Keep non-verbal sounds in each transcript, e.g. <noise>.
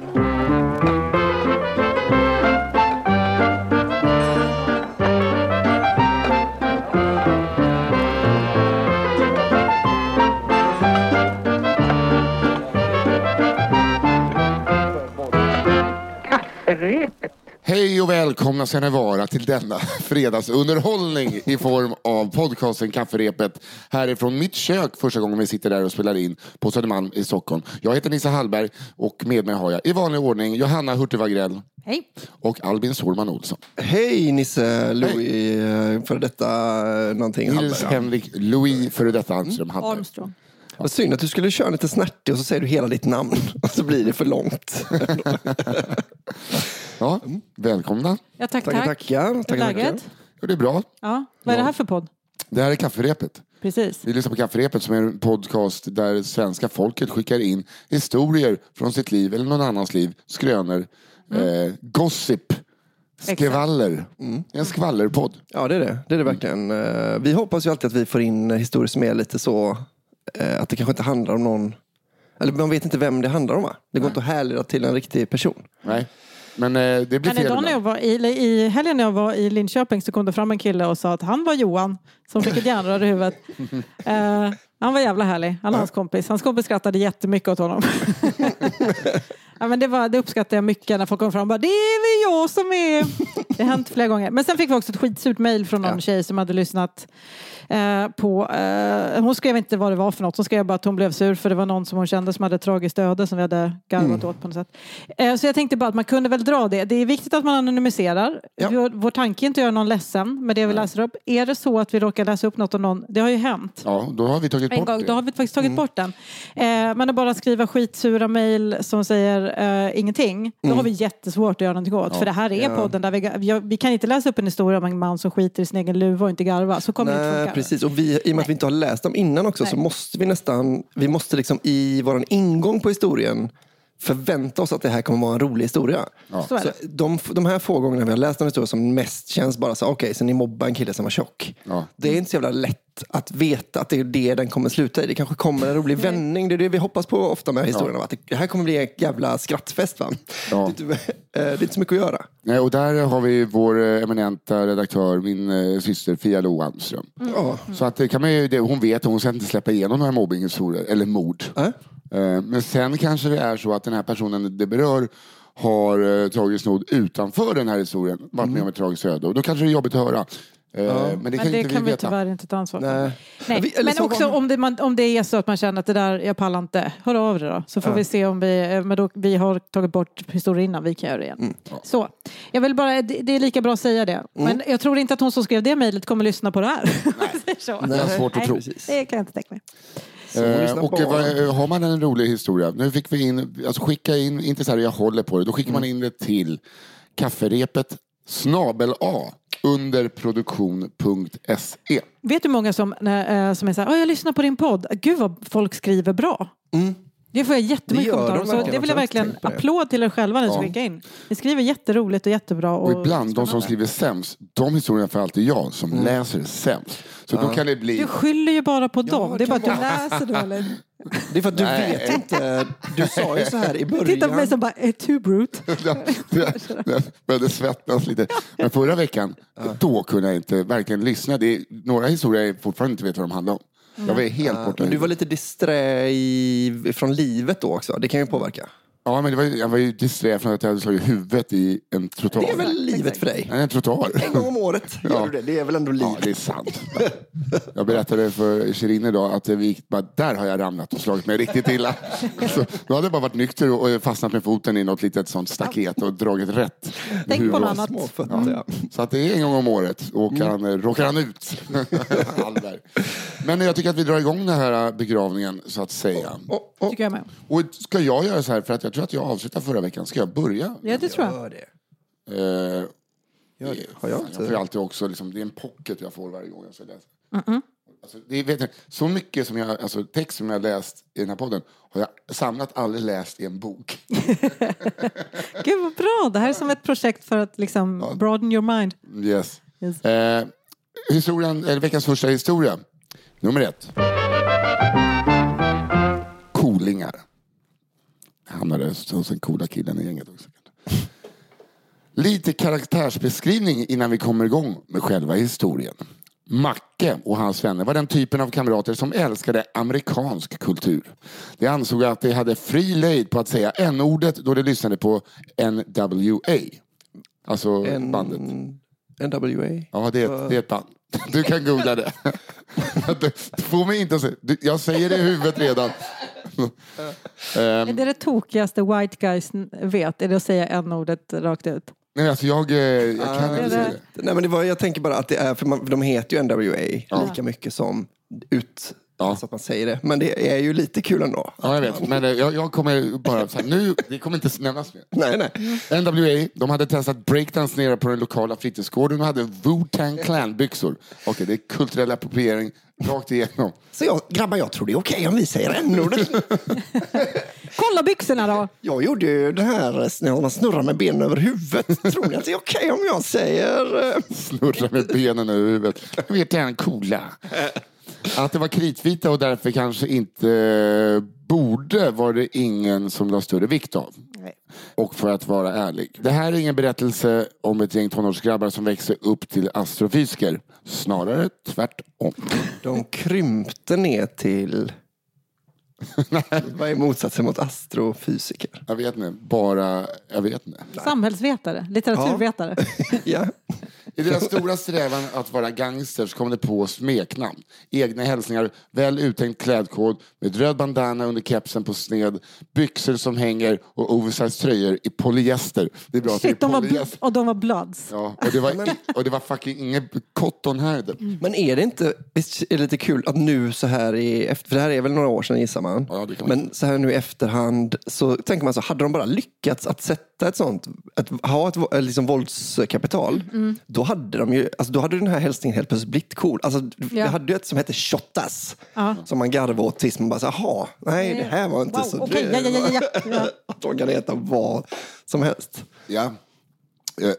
Hej välkomna ska ni vara till denna <laughs> fredagsunderhållning i form av podcasten Kafferepet. Härifrån mitt kök första gången vi sitter där och spelar in på Södermalm i Stockholm. Jag heter Nissa Hallberg och med mig har jag i vanlig ordning Johanna Hurtig Wagrell Hej. och Albin Sårman Olsson. Hej Nisse, Louis, eh, för detta eh, någonting. Nils Hallberg. Henrik Louis före detta Almström Hallberg. Armstrong. Vad synd att du skulle köra lite snärtig och så säger du hela ditt namn <laughs> och så blir det för långt. <laughs> Ja, välkomna. Ja, tack, Tackar, tack. tackar. Hur är tackar, tackar. läget? Ja, det är bra. Ja. Vad är det här för podd? Det här är Kafferepet. Precis. Vi lyssnar på Kafferepet som är en podcast där svenska folket skickar in historier från sitt liv eller någon annans liv. Skrönor, Mm. eh, gossip, skvaller. En skvallerpodd. Ja, det är det. Det är det verkligen. Eh, Vi hoppas ju alltid att vi får in historier som är lite så eh, att det kanske inte handlar om någon eller man vet inte vem det handlar om va? Det går inte att härleda till en riktig person. Nej. Men eh, det blir Men fel idag när jag ibland. var i, i helgen när jag var i Linköping så kom det fram en kille och sa att han var Johan som fick ett järnrör i huvudet. <laughs> Eh, han var jävla härlig, han och hans kompis. Hans kompis skrattade jättemycket åt honom. <laughs> ja, men det, var, det uppskattar jag mycket när folk kommer fram och bara det är väl jag som är... Det har hänt flera gånger. Men sen fick vi också ett skitsurt mejl från någon Ja. tjej som hade lyssnat eh, på... Eh, hon skrev inte vad det var för något. Hon skrev bara att hon blev sur för det var någon som hon kände som hade ett tragiskt öde som vi hade garvat Mm. åt på något sätt. Eh, så jag tänkte bara att man kunde väl dra det. Det är viktigt att man anonymiserar. Ja. Vår, vår tanke är inte att göra någon ledsen med det vi läser upp. Är det så att vi råkar läsa upp något om någon, det har ju hänt. Ja, då har vi tagit En bort gång, det. då har vi faktiskt tagit bort den. Eh, men att bara skriva skitsura mejl som säger eh, ingenting, då har vi jättesvårt att göra någonting åt. För det här är Ja. podden där vi, vi, vi kan inte läsa upp en historia om en man som skiter i sin egen luva och inte garva. Så kommer det inte Nej, funka. Precis. Och vi, i och med att vi inte har läst dem innan också så Nej. måste vi nästan, vi måste liksom i vår ingång på historien förvänta oss att det här kommer vara en rolig historia. Så är Så de, de här få gångerna vi har läst en historia som mest känns bara så, okej, så ni mobbar en kille som var tjock. Ja. Det är inte så jävla lätt att veta att det är det den kommer sluta i. Det kanske kommer en rolig vändning. Det är det vi hoppas på ofta med historierna. va? Att det här kommer bli en jävla skrattfest. Va? Ja. Det, är inte, eh, det är inte så mycket att göra. Nej, och där har vi vår eh, eminenta redaktör, min eh, syster Fia Lo Almström. Ja. Så att kan man ju, det, hon vet att hon ska inte släppa igenom några mobbinghistorier, eller mord. Äh? Eh, Men sen kanske det är så att den här personen det berör har eh, tragiskt nog utanför den här historien varit med om ett tragiskt öde. Och då kanske det är jobbigt att höra. Eh, Men det kan Men det inte kan vi vi tyvärr inte ta ansvar för. Nej. Nej. Vi- Men så också om det, man, om det är så att man känner att det där, jag pallar inte, hör av det då. Så får vi se om vi, men då, vi har tagit bort historier innan, vi kan göra det igen. Mm. Så, jag vill bara, det, det är lika bra att säga det. Men jag tror inte att hon som skrev det mejlet kommer lyssna på det här. <laughs> Nej. Det är svårt att Nej, tro. Det kan jag inte tänka mig. Eh, och bara. eh, har man en rolig historia, nu fick vi in, alltså skicka in, inte så här jag håller på det, då skickar man in det till kafferepet snabel A under produktion.se. Vet du många som, när, eh, som är så här, "Åh, jag lyssnar på din podd, gud vad folk skriver bra. Det får jag jättemycket Det gör kommentarer om. Så verkligen. det vill jag Jag har verkligen inte tänkt på det. applåd till er själva ni som Ja. skickar in. Ni skriver jätteroligt och jättebra. Och, Och ibland, de som spännande. skriver sämst, de historierna får alltid jag som läser sämst. Så då kan det bli... Du skyller ju bara på dem. Det är bara att du läser dåligt. Det är för att du Nej. vet inte. Du sa ju så här i början. Titta på mig som bara, är too brute. <laughs> Jag började svettas lite. Men förra veckan, då kunde jag inte verkligen lyssna. Det är några historier jag fortfarande inte vet vad de handlar om. Jag var helt borta. Men du var lite disträ i, från livet då också. Det kan ju påverka. Ja, men det var, jag var ju disträ från att jag hade slagit huvudet i en trottoar. Det är väl livet för dig? Nej, en trottoar. En gång om året gör Ja. du det. Det är väl ändå Ja, livet? det är sant. Jag berättade för Shirin idag att vi gick, bara, där har jag ramlat och slagit mig riktigt illa. Så, då hade jag bara varit nykter och fastnat med foten i något litet sånt staket och dragit rätt. med Tänk på huvudet. något annat. Ja. Så att det är en gång om året åker han, eh, råkar han ut. <laughs> Hallberg. Men jag tycker att vi drar igång den här begravningen så att säga. Oh, oh. Tycker jag med. Och ska jag göra så här, för att jag tror att jag avslutade förra veckan. Ska jag börja? Ja, det tror jag. Gör det. Eh, Gör det. Har jag Fan, jag får ju alltid också, liksom, det är en pocket jag får varje gång jag ska läsa. Alltså, det är, vet du, så mycket som jag, alltså, text som jag har läst i den här podden har jag samlat, aldrig läst i en bok. <laughs> Gud vad bra. Det här är som ett projekt för att liksom broaden your mind. Yes. Yes. Eh, historien, eller veckans första historia. Nummer ett. Kolingar. Hamnade hos den coola killen i gänget också. Lite karaktärsbeskrivning innan vi kommer igång med själva historien. Macke och hans vänner var den typen av kamrater som älskade amerikansk kultur. De ansåg att de hade fri lejd på att säga n-ordet då de lyssnade på NWA. Alltså En, bandet. NWA. Ja, det är, ett, det är ett band. Du kan googla det. <laughs> Får mig inte att säga. Jag säger det i huvudet redan. <laughs> Är det det tokigaste white guys vet? Är det att säga n-ordet rakt ut? Nej, alltså jag, eh, jag kan inte säga det-. Nej, men det var, jag tänker bara att det är, för, man, för de heter ju NWA lika mycket som ut, Ja. så att man säger det. Men det är ju lite kul ändå. Ja, jag vet. Men eh, jag, jag kommer bara så här, nu, det kommer inte nämnas mer. Nej, nej. NWA, de hade testat breakdance nere på den lokala fritidsgården och hade Wu-Tang Clan-byxor. Okej, det är kulturell appropriering rakt igenom. Så jag, grabbar, jag tror det är okej om vi säger n-ordet. <laughs> Kolla byxorna då! Jag gjorde ju det här när man snurrar med benen över huvudet. Tror ni att det är okej om jag säger... eh, Snurra med benen över huvudet. Jag vet, den coola. Att det var kritvita och därför kanske inte eh, borde var det ingen som la större vikt av. Och för att vara ärlig. Det här är ingen berättelse om ett gäng tonårsgrabbar som växer upp till astrofysiker. Snarare tvärtom. De krympte ner till... <laughs> Vad är motsatsen mot astrofysiker? Jag vet inte, bara, jag vet inte. Samhällsvetare, litteraturvetare. Ja. <laughs> I deras stora strävan att vara gangsters kom de på smeknamn. Egna hälsningar, väl uttänkt klädkod med röd bandana under kepsen på sned, byxor som hänger och oversized tröjor i polyester. Det är bra att det är Shit, de var, bl- polyester. och de var bloods. Ja, och, det var, och det var fucking inget cotton här. Men är det inte är det lite kul att nu så här i efter, för det här är väl några år sedan gissar man. Ja, det kan man Men så här nu i efterhand så tänker man så, hade de bara lyckats att sätta ett sånt, att ha ett vo- liksom våldskapital, då hade de ju, alltså då hade den här hälsningen helt plötsligt blivit cool. Alltså, Ja. hade ju ett som hette Shottas, Ja. som man garvade åt tills man bara, jaha, nej det här var inte Wow, så okej, ja, ja, ja, ja, ja. Ja. <laughs> Att de kan heta vad som helst. Ja. Jag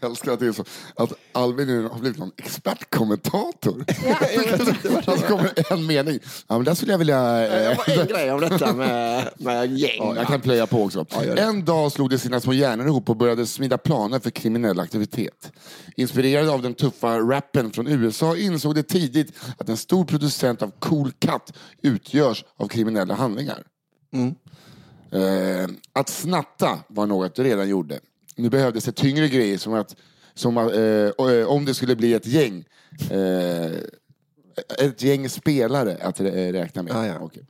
<laughs> älskar att det är så att Albin har blivit någon expertkommentator. <laughs> Det kommer en mening. Ja, men där skulle jag vilja... eh, Det var en grej om detta med, med gäng. Ja, jag kan plöja på också. det. en dag slog de sina små hjärnor ihop och började smida planer för kriminell aktivitet. Inspirerade av den tuffa rappen från USA insåg de tidigt att en stor producent av cool cut utgörs av kriminella handlingar. Eh, att snatta var något de redan gjorde. Nu behövdes det tyngre grejer som att som, att, eh, eh, om det skulle bli ett gäng eh, ett gäng spelare att rä- räkna med. Ah, ja. Okej.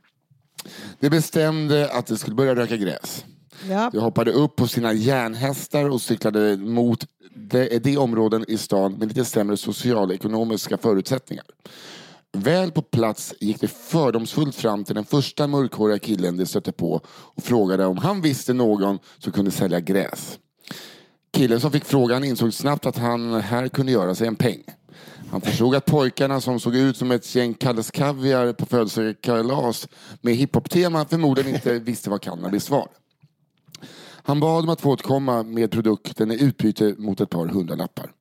De bestämde att de skulle börja röka gräs. Ja. De hoppade upp på sina järnhästar och cyklade mot de, de områden i stan med lite sämre socialekonomiska förutsättningar. Väl på plats gick de fördomsfullt fram till den första mörkhåriga killen de stötte på och frågade om han visste någon som kunde sälja gräs. Killen som fick frågan insåg snabbt att han här kunde göra sig en peng. Han förstod att pojkarna som såg ut som ett gäng Kalles Kaviar på födelsekalas med hiphop-tema förmodligen inte <laughs> visste vad cannabis var. Han bad om att få återkomma med produkten i utbyte mot ett par hundralappar.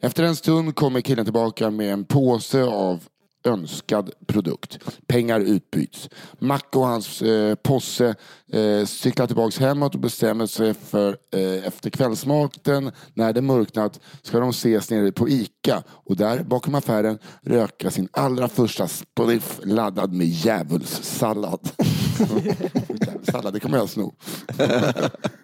Efter en stund kommer killen tillbaka med en påse av önskad produkt. Pengar utbyts. Macke och hans eh, posse eh, cyklar tillbaks hemåt och bestämmer sig för eh, efter kvällsmaten, när det mörknat, ska de ses nere på Ica och där bakom affären röka sin allra första spliff laddad med djävulssallad. <laughs> Sallad, det kommer jag sno. <laughs>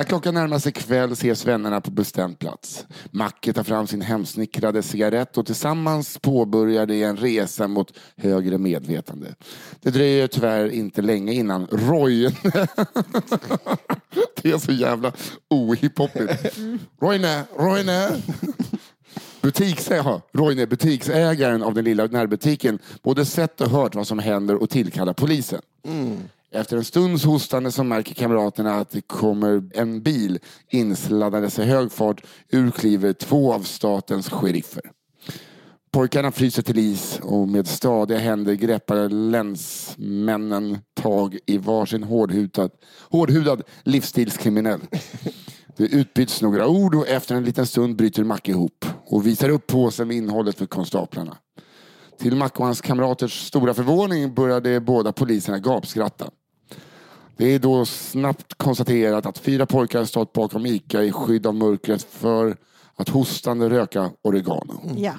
När klockan närmar sig kväll ses vännerna på bestämd plats. Macke tar fram sin hemsnickrade cigarett och tillsammans påbörjar de en resa mot högre medvetande. Det dröjer tyvärr inte länge innan Roy... <laughs> det är så jävla ohiphopigt. Roine, Roine! Butiksägaren, Roine, butiksägaren av den lilla närbutiken, både sett och hört vad som händer och tillkallar polisen. Mm. Efter en stunds hostande så märker kamraterna att det kommer en bil insladdandes i hög fart. Ur kliver två av statens sheriffer. Pojkarna fryser till is och med stadiga händer greppar länsmännen tag i varsin hårdhudad, hårdhudad livsstilskriminell. Det utbyts några ord och efter en liten stund bryter Mack ihop och visar upp påsen med innehållet för konstaplarna. Till Mack och hans kamraters stora förvåning började båda poliserna gapskratta. Det är då snabbt konstaterat att fyra pojkar stått bakom Ica i skydd av mörkret för att hostande röka oregano. Ja.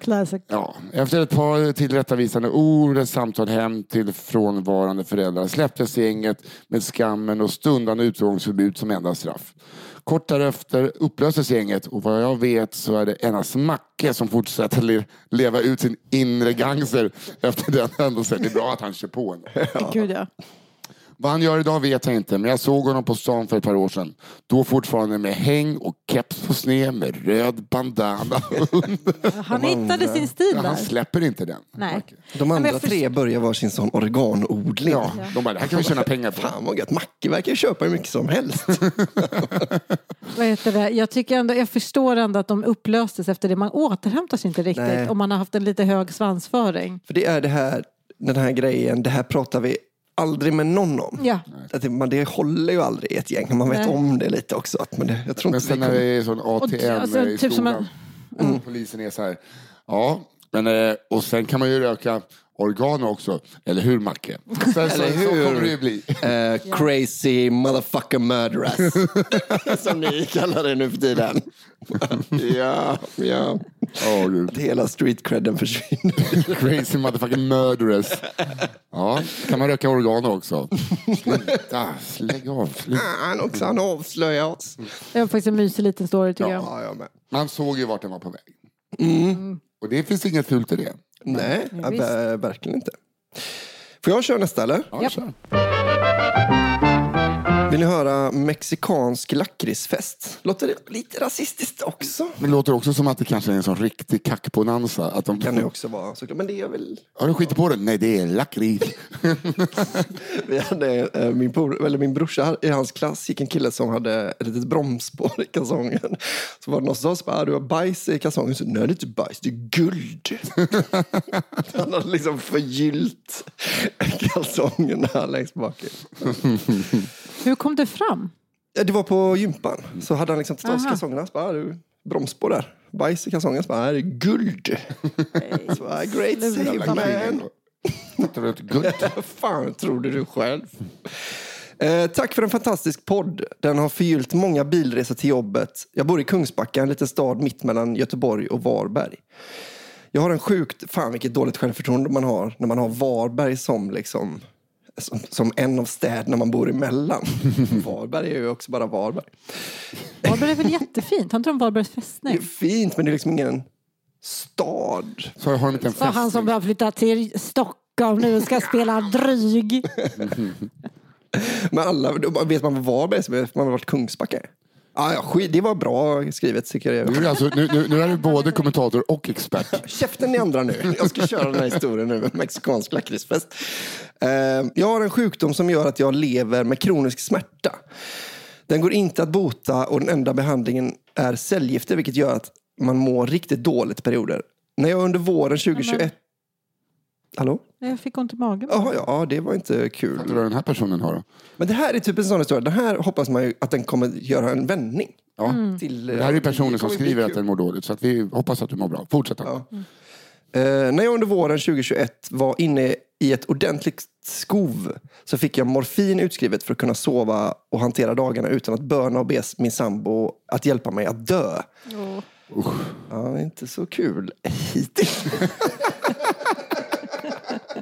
Classic. Ja, efter ett par tillrättavisande ord, ett samtal hem till frånvarande föräldrar släpptes gänget med skammen och stundande utegångsförbud som enda straff. Kort därefter upplöstes gänget och vad jag vet så är det endast Macke som fortsätter le- leva ut sin inre gangster efter den händelsen. Det är bra att han kör på ändå. <laughs> Gud ja. Vad han gör idag vet jag inte, men jag såg honom på stan för ett par år sedan. Då fortfarande med häng och keps på sned med röd bandana. <laughs> Han hittade sin stil Ja, han där. släpper inte den. Nej. De andra först- tre börjar vara sin sån organodling. Ja, de bara, det här kan vi tjäna pengar på. Fan vad gött. Macke verkar köpa hur mycket som helst. <laughs> Vad heter det? Jag, tycker ändå, jag förstår ändå att de upplöstes efter det. Man återhämtar sig inte riktigt Nej. om man har haft en lite hög svansföring. För det är det här, den här grejen, det här pratar vi aldrig med någon om. Ja. Att det, man, det håller ju aldrig i ett gäng. Man vet Nej. om det lite också. Att, men det, jag tror Men inte sen när det är sån ATM alltså, i typ som skolan. en- Polisen är så här. Ja, men, eh, och sen kan man ju röka organ också. Eller hur Macke? <laughs> Sen, så, Eller så hur? kommer det ju bli. Eh, <laughs> crazy motherfucker murderers. <laughs> Som ni kallar det nu för tiden. ja, ja. Gud. Att hela street credden försvinner. Crazy motherfucking murderers. Ja, kan man röka organ också? Sluta, lägg av. Sluta. Han också, han avslöjar oss. Det var faktiskt en mysig liten story tycker jag. Ja, jag med. Man såg ju vart den var på väg. Mm. Och det finns inget fult i det. Nej, ja, verkligen inte. Får jag köra nästa eller? Ja, kör. Vill ni höra mexikansk lakritsfest? Låter det lite rasistiskt också? Men det låter också som att det kanske är en sån riktig kackbonanza. Att de... Kan det också vara såklart. Men det är väl... Har du skitit på den? Nej, det är lakrits. <laughs> Vi hade, eh, min, por, eller min brorsa i hans klass gick en kille som hade ett litet bromsspår i kalsongen. Så var det någon som sa bara, "Ah, du har bajs i kalsongen. Så, Nej det är inte bajs, det är guld. <laughs> Han hade liksom förgyllt kalsongerna längst bak. Hur <laughs> kom det fram? Ja, det var på gympan. Så hade han liksom tagit av sig Aha. kalsongerna. Så bara, "Ah, du, bromsspår där. Bajs i kalsongen. Så bara, "Nej, det är guld. Så bara, Great save man. Fattar du inte? Guld. <laughs> Fan trodde du själv? Eh, tack för en fantastisk podd. Den har förgyllt många bilresor till jobbet. Jag bor i Kungsbacka, en liten stad mitt mellan Göteborg och Varberg. Jag har en sjukt, fan vilket dåligt självförtroende man har när man har Varberg som liksom som, som en av städerna man bor emellan. <laughs> Varberg är ju också bara Varberg. Varberg är väl <laughs> jättefint? Har inte de Varbergs Det är fästning? fint men det är liksom ingen stad. Så har de inte en Så han som fästning? har flyttat till Stockholm nu ska spela dryg. <laughs> Men alla, vet man vad Varberg är så vet man vart Kungsbacka är. Ah, ja, skit, det var bra skrivet tycker jag. Nu alltså, nu, nu, nu är du både kommentator och expert. Käften ni andra nu. Jag ska köra den här historien nu med mexikansk lakritsfest. Eh, jag har en sjukdom som gör att jag lever med kronisk smärta. Den går inte att bota och den enda behandlingen är cellgifter vilket gör att man mår riktigt dåligt perioder. När jag under våren 2021... Hallå? Jag fick ont i magen. Jaha, ja, det var inte kul. Vet du vad den här personen har då? Men det här är typ en sån historia. Den här hoppas man ju att den kommer göra en vändning. Ja. Till, Det här är ju personen det som kommer bli skriver att kul. den mår dåligt. Så att vi hoppas att du mår bra. Fortsätt. Ja. Eh, när jag under våren 2021 var inne i ett ordentligt skov så fick jag morfin utskrivet för att kunna sova och hantera dagarna utan att böna och be min sambo att hjälpa mig att dö. Åh. Ja, inte så kul hittills. <laughs>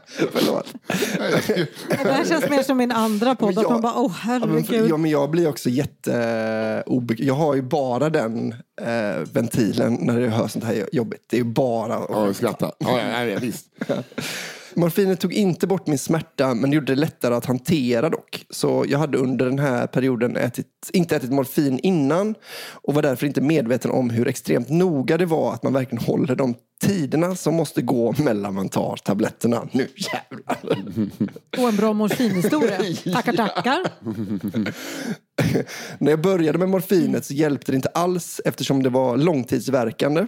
<laughs> Förlåt. Det här känns mer som min andra podd. Men Att jag- man bara, för, herregud. ja, men jag blir också jätte obek- Jag har ju bara den eh, ventilen när det hörs sånt här jobbigt. Det är ju bara Ja, skratta. Ja, ja, ja, visst. <laughs> Morfinet tog inte bort min smärta men gjorde det lättare att hantera dock. Så jag hade under den här perioden ätit, inte ätit morfin innan och var därför inte medveten om hur extremt noga det var att man verkligen håller de tiderna som måste gå mellan man tar tabletterna. Nu jävlar! Och en bra morfinhistoria. <laughs> Tackar, tackar. <laughs> När jag började med morfinet så hjälpte det inte alls eftersom det var långtidsverkande.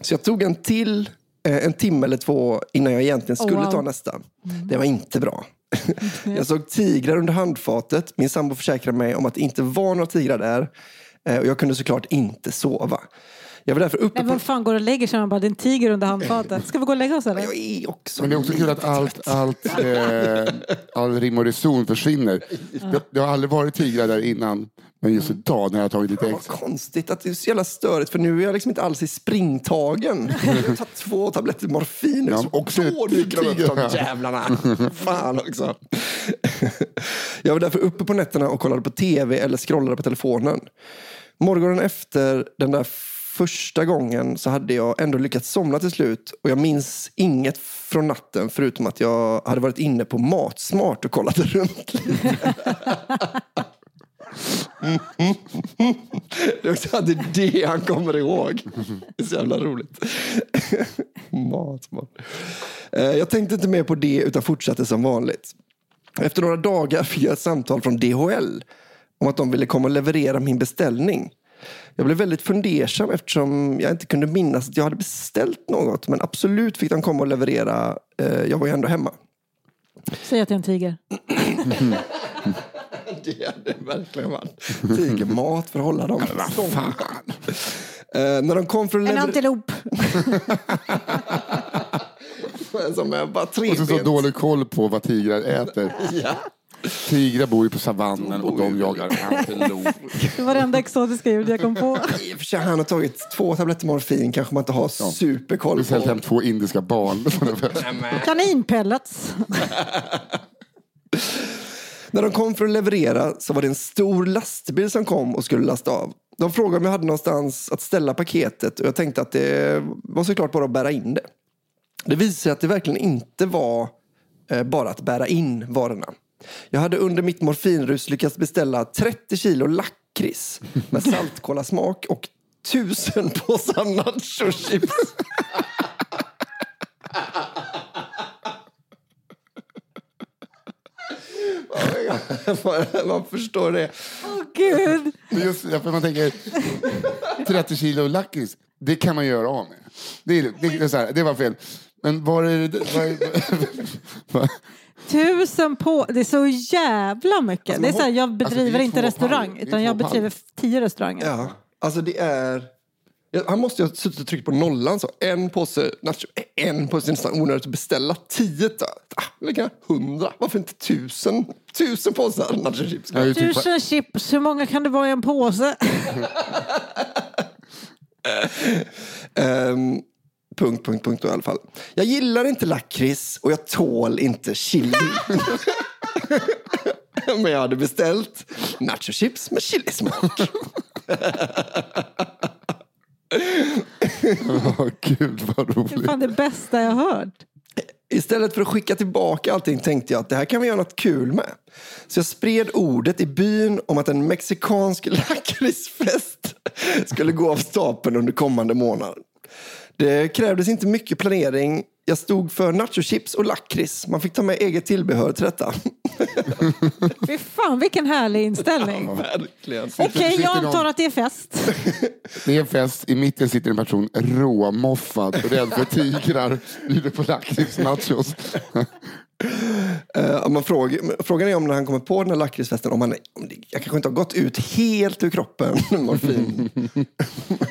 Så jag tog en till, en timme eller två innan jag egentligen skulle Oh, wow. ta nästa. Det var inte bra. <laughs> Jag såg tigrar under handfatet. Min sambo försäkrade mig om att det inte var några tigrar där. Eh, Och jag kunde såklart inte sova. Jag var därför uppe Men vem fan går och lägger sig? Man bara, det är en tiger under handfatet. <laughs> Ska vi gå och lägga oss eller? Jag är också... Men det är också kul att allt, allt, eh, all rim och reson försvinner. Det, det har aldrig varit tigrar där innan. Men just idag när jag har tagit lite Vad extra. konstigt att det är så jävla störigt för nu är jag liksom inte alls i springtagen. <laughs> Jag har tagit två tabletter morfin. Ja, och så då dyker de upp de jävlarna. <laughs> Fan också. <laughs> Jag var därför uppe på nätterna och kollade på tv eller scrollade på telefonen. Morgonen efter den där första gången så hade jag ändå lyckats somna till slut och jag minns inget från natten förutom att jag hade varit inne på Matsmart och kollat runt lite. <laughs> Det är det det han kommer ihåg. Det är så jävla roligt. Matsmart. Eh, Jag tänkte inte mer på det utan fortsatte som vanligt. Efter några dagar fick jag ett samtal från DHL om att de ville komma och leverera min beställning. Jag blev väldigt fundersam eftersom jag inte kunde minnas att jag hade beställt något. Men absolut fick de komma och leverera. Eh, Jag var ju ändå hemma. Säg att det är en tiger. <laughs> Det hade verkligen varit tigermat för att hålla dem stången. Eh, när de kom för att En antilop. <laughs> Som är bara Och så, så dålig koll på vad tigrar äter. <laughs> Ja. Tigrar bor ju på savannen och de jagar antilop. Det var det enda exotiska ljud jag kom på. <laughs> I och för sig, han har tagit två tabletter morfin. Kanske man inte har superkoll Beställt på. hem två indiska barn. Kaninpellets. När de kom för att leverera så var det en stor lastbil som kom och skulle lasta av. De frågade om jag hade någonstans att ställa paketet och jag tänkte att det var såklart bara att bära in det. Det visade sig att det verkligen inte var eh, bara att bära in varorna. Jag hade under mitt morfinrus lyckats beställa 30 kilo lakrits med <laughs> saltkolasmak och tusen påsar nachochips. <laughs> <laughs> Man förstår det. Åh gud. Men Just, för man tänker, 30 kilo lakrits, det kan man göra av med. Det, är, det, det, är så här, det var fel. Men var är det... Var är, var, Tusen på. Det är så jävla mycket. Alltså, det är så här, jag alltså, bedriver det är inte restaurang pall. Utan jag två pall. bedriver tio restauranger. Ja, alltså det är... Ja, Han måste ju ha suttit och tryckt på nollan. Så. En påse nacho, en påse nästan onödigt att beställa. Tio, ah, hundra. Varför inte tusen? Tusen påsar nachochips. ju typ, Tusen chips, hur många kan det vara i en påse? <laughs> Ehm, punkt, punkt, punkt då, i alla fall. Jag gillar inte lakrits och jag tål inte chili. <laughs> Men jag hade beställt nachochips med chilismak. <laughs> <laughs> Åh, gud vad Det är roligt. fan det bästa jag hört. Istället för att skicka tillbaka allting tänkte jag att det här kan vi göra något kul med. Så jag spred ordet i byn om att en mexikansk <laughs> lakritsfest skulle gå av stapeln under kommande månad. Det krävdes inte mycket planering. Jag stod för nachochips och lakrits. Man fick ta med eget tillbehör till detta. <laughs> Fy fan vilken härlig inställning. Verkligen. Okej, jag antar att det är fest. Det är en fest, i mitten sitter en person råmoffad och rädd för tigrar. Bjuder på lakritsnachos. Uh, man fråga, frågan är om när han kommer på den här lakritsfesten, om han, om det, jag kanske inte har gått ut helt ur kroppen, <laughs> morfin.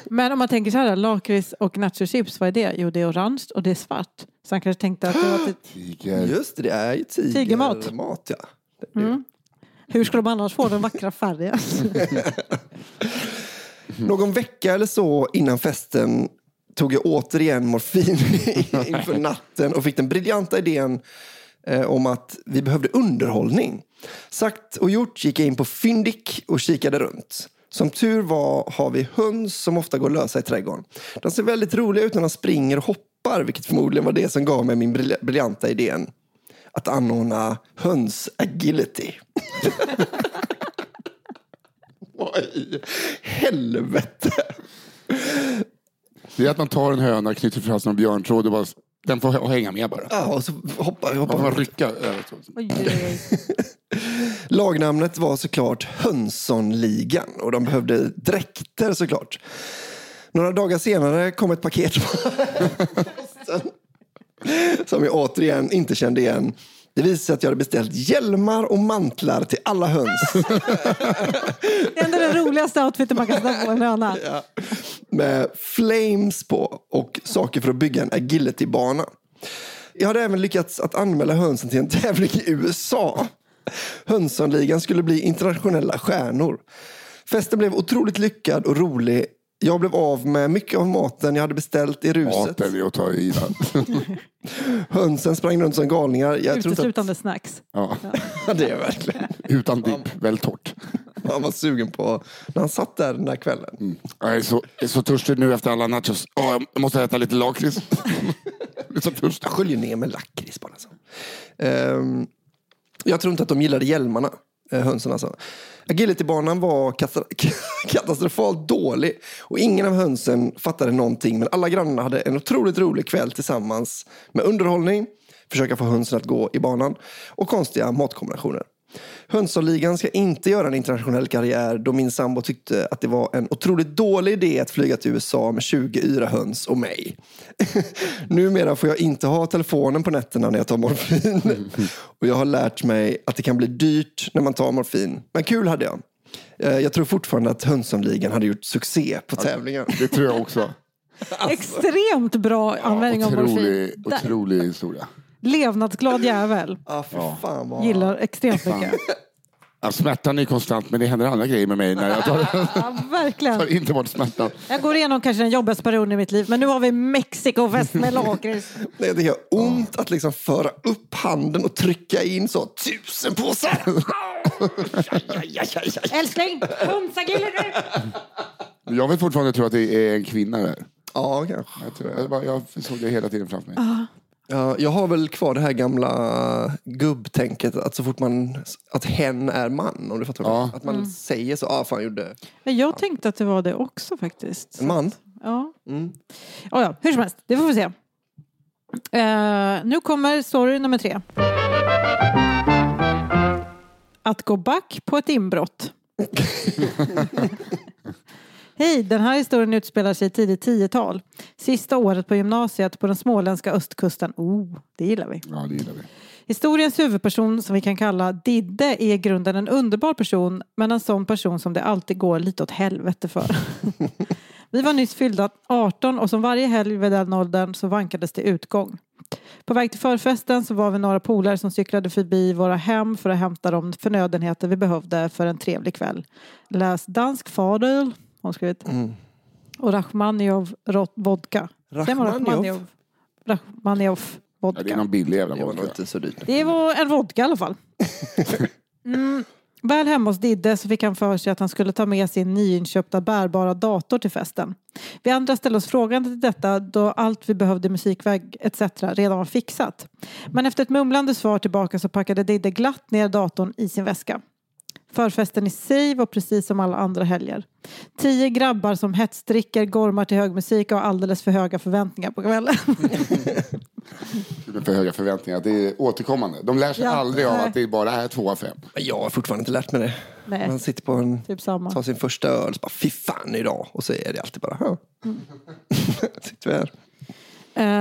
Men om man tänker så här, lakrits och nachochips, vad är det? Jo, det är orange och det är svart. Så han kanske tänkte att det var typ, Tiger. Just det, det är ju tiger, Tigermat. Mat, ja. Det det. hur ska de annars få den vackra färgen? <laughs> Någon vecka eller så innan festen tog jag återigen morfin <laughs> inför natten och fick den briljanta idén eh, om att vi behövde underhållning. Sagt och gjort gick jag in på Fyndik och kikade runt. Som tur var har vi höns som ofta går lösa i trädgården. De ser väldigt roliga ut när de springer och hoppar, vilket förmodligen var det som gav mig min briljanta idén. Att anordna höns-agility. <laughs> Vad i helvete? Det är att man tar en höna, knyter fast någon björntråd och bara, den får hänga med bara. Ja, och så hoppar, Man får rycka över. Oj, oj, oj. <laughs> Lagnamnet var såklart Hönsonligan och de behövde dräkter såklart. Några dagar senare kom ett paket posten som jag återigen inte kände igen. Det visade sig att jag hade beställt hjälmar och mantlar till alla höns. <laughs> Det är ändå den roligaste outfiten man kan sätta på en höna. Med flames på och saker för att bygga en agility-bana. Jag hade även lyckats att anmäla hönsen till en tävling i USA. Hönsonligan skulle bli internationella stjärnor. Festen blev otroligt lyckad och rolig. Jag blev av med mycket av maten jag hade beställt i ruset. Maten är att ta i. <laughs> Hönsen sprang runt som galningar. Jag Uteslutande snacks. Ja. att... det är verkligen. Utan dipp, väl torrt. <laughs> Han var sugen på när han satt där den där kvällen. Jag är så, jag är så törstig nu efter alla nachos. Åh, jag måste äta lite lakrits. <laughs> Jag sköljer ner med lakrits bara. Så. Ehm, jag tror inte att de gillade hjälmarna, eh, hönsen alltså. Agilitybanan var kata- <laughs> katastrofalt dålig och ingen av hönsen fattade någonting men alla grannarna hade en otroligt rolig kväll tillsammans med underhållning, försöka få hönsen att gå i banan och konstiga matkombinationer. Hönsenligan ska inte göra en internationell karriär då min sambo tyckte att det var en otroligt dålig idé att flyga till USA med 20 yra höns och mig. <laughs> Numera får jag inte ha telefonen på nätterna när jag tar morfin. <laughs> Och jag har lärt mig att det kan bli dyrt när man tar morfin. Men kul hade jag. Eh, Jag tror fortfarande att Hönsenligan hade gjort succé på tävlingen. Det tror jag också. Extremt bra användning av morfin. Otrolig, Där. otrolig historia. Levnadsglad jävel. <laughs> Ah, för fan vad... Gillar extremt mycket. Ja, smärtan är konstant men det händer andra grejer med mig när jag tar, <laughs> Ja, verkligen. <laughs> tar inte bort smärtan. Jag går igenom kanske den jobbigaste perioden i mitt liv. Men nu har vi Mexikofest med lakrits. Nej, Det gör ont att liksom föra upp handen och trycka in så tusen påsar. Älskling, hönsagillar Jag vill fortfarande tro att det är en kvinna där. Ja, kanske. Jag, tror, jag, jag såg det hela tiden framför mig. Ja, jag har väl kvar det här gamla gubbtänket att så fort man, att hen är man, om du fattar Ja. Att man säger så, ah fan gjorde Men jag tänkte att det var det också faktiskt. en man. Ja. Mm. Oh, ja, hur som helst, det får vi se. Eh, nu kommer story nummer tre. Att gå back på ett inbrott. <laughs> <laughs> Hej, den här historien utspelar sig tidigt 10-tal. Sista året på gymnasiet på den småländska östkusten. Oh, det gillar vi. Ja, det gillar vi. Historiens huvudperson som vi kan kalla Didde är i grunden en underbar person men en sån person som det alltid går lite åt helvete för. <laughs> vi var nyss fyllda 18 och som varje helg vid den åldern så vankades det utgång. På väg till förfesten så var vi några polare som cyklade förbi våra hem för att hämta de förnödenheter vi behövde för en trevlig kväll. Läs dansk fadel, har hon skrivit. Och Rachmanjov rot- vodka. Man Rachmanjov? Rachmanjov Ja, vodka. det är någon billig jävla Det var vodka. inte så dyrt. Det var en vodka i alla fall. <laughs> Mm. Väl hemma hos Didde så fick han för sig att han skulle ta med sin nyinköpta bärbara dator till festen. Vi andra ställde oss frågande till detta då allt vi behövde musikväg etc. redan var fixat. Men efter ett mumlande svar tillbaka så packade Didde glatt ner datorn i sin väska. Förfesten i sig var precis som alla andra helger. Tio grabbar som hetsdricker, gormar till hög musik och har alldeles för höga förväntningar på kvällen. <laughs> För höga förväntningar. Det är återkommande. De lär sig Ja, aldrig av nej. att det bara är två av fem. Jag har fortfarande inte lärt mig det. Nej. Man sitter på en, Typ samma. tar sin första öl, så bara fy fan idag. Och så är det alltid bara, ja. Mm. <laughs> sitter vi här.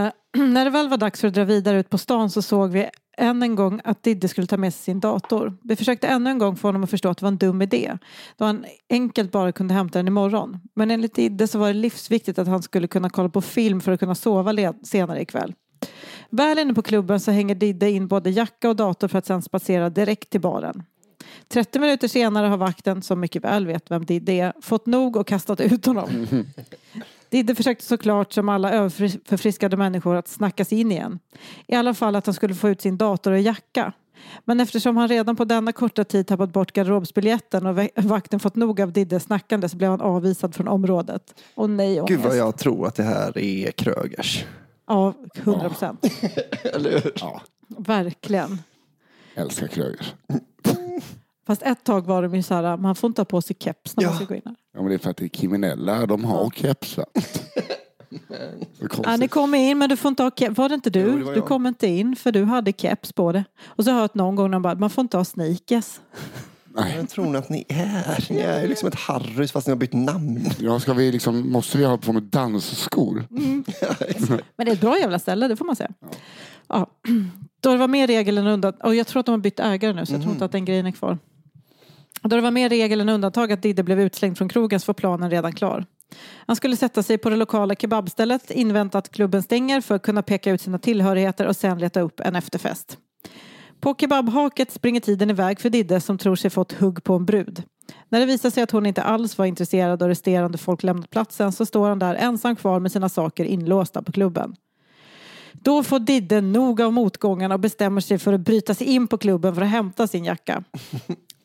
Eh, <clears throat> när det väl var dags för att dra vidare ut på stan så såg vi än en gång att Didde skulle ta med sig sin dator. Vi försökte ännu en gång få honom att förstå att det var en dum idé. Då han enkelt bara kunde hämta den imorgon. Men enligt Didde så var det livsviktigt att han skulle kunna kolla på film för att kunna sova senare ikväll. Väl inne på klubben så hänger Didde in både jacka och dator för att sedan spatsera direkt till baren. 30 minuter senare har vakten, som mycket väl vet vem Didde är, fått nog och kastat ut honom. <laughs> Didde försökte såklart som alla överförfriskade människor att snacka sig in igen. I alla fall att han skulle få ut sin dator och jacka. Men eftersom han redan på denna korta tid tappat bort garderobsbiljetten och vakten fått nog av Diddes snackande så blev han avvisad från området. Och nej ångest. Gud vad jag tror att det här är Krögers. Ja, 100 procent. <laughs> Eller hur? Ja, Verkligen. älskar Krögers. <laughs> Fast ett tag var de ju så här, man får inte ha på sig keps när man ska gå in här. Ja, men det är för att det är kriminella. De har kepsar. <laughs> Ja, ni kommer in men du får inte ha keps. Var det inte du? Jo, det var du jag. kom inte in för du hade keps på det. Och så har jag hört någon gång när de bara, man får inte ha sneakers. Nej. Vem tror ni att ni är? Ni är ju liksom ett Harrys fast ni har bytt namn. Ja, ska vi liksom, måste vi ha på med dansskor? <laughs> Men det är ett bra jävla ställe, det får man säga. Ja. <clears throat> Då det var mer regel än undantag, och jag tror att de har bytt ägare nu så jag tror inte att den grejen är kvar. Då det var mer regel än undantag att Didde blev utslängd från krogen så var planen redan klar. Han skulle sätta sig på det lokala kebabstället, invänta att klubben stänger för att kunna peka ut sina tillhörigheter och sen leta upp en efterfest. På kebabhaket springer tiden iväg för Didde som tror sig fått hugg på en brud. När det visar sig att hon inte alls var intresserad och resterande folk lämnat platsen så står han där ensam kvar med sina saker inlåsta på klubben. Då får Didde nog av motgångarna och bestämmer sig för att bryta sig in på klubben för att hämta sin jacka.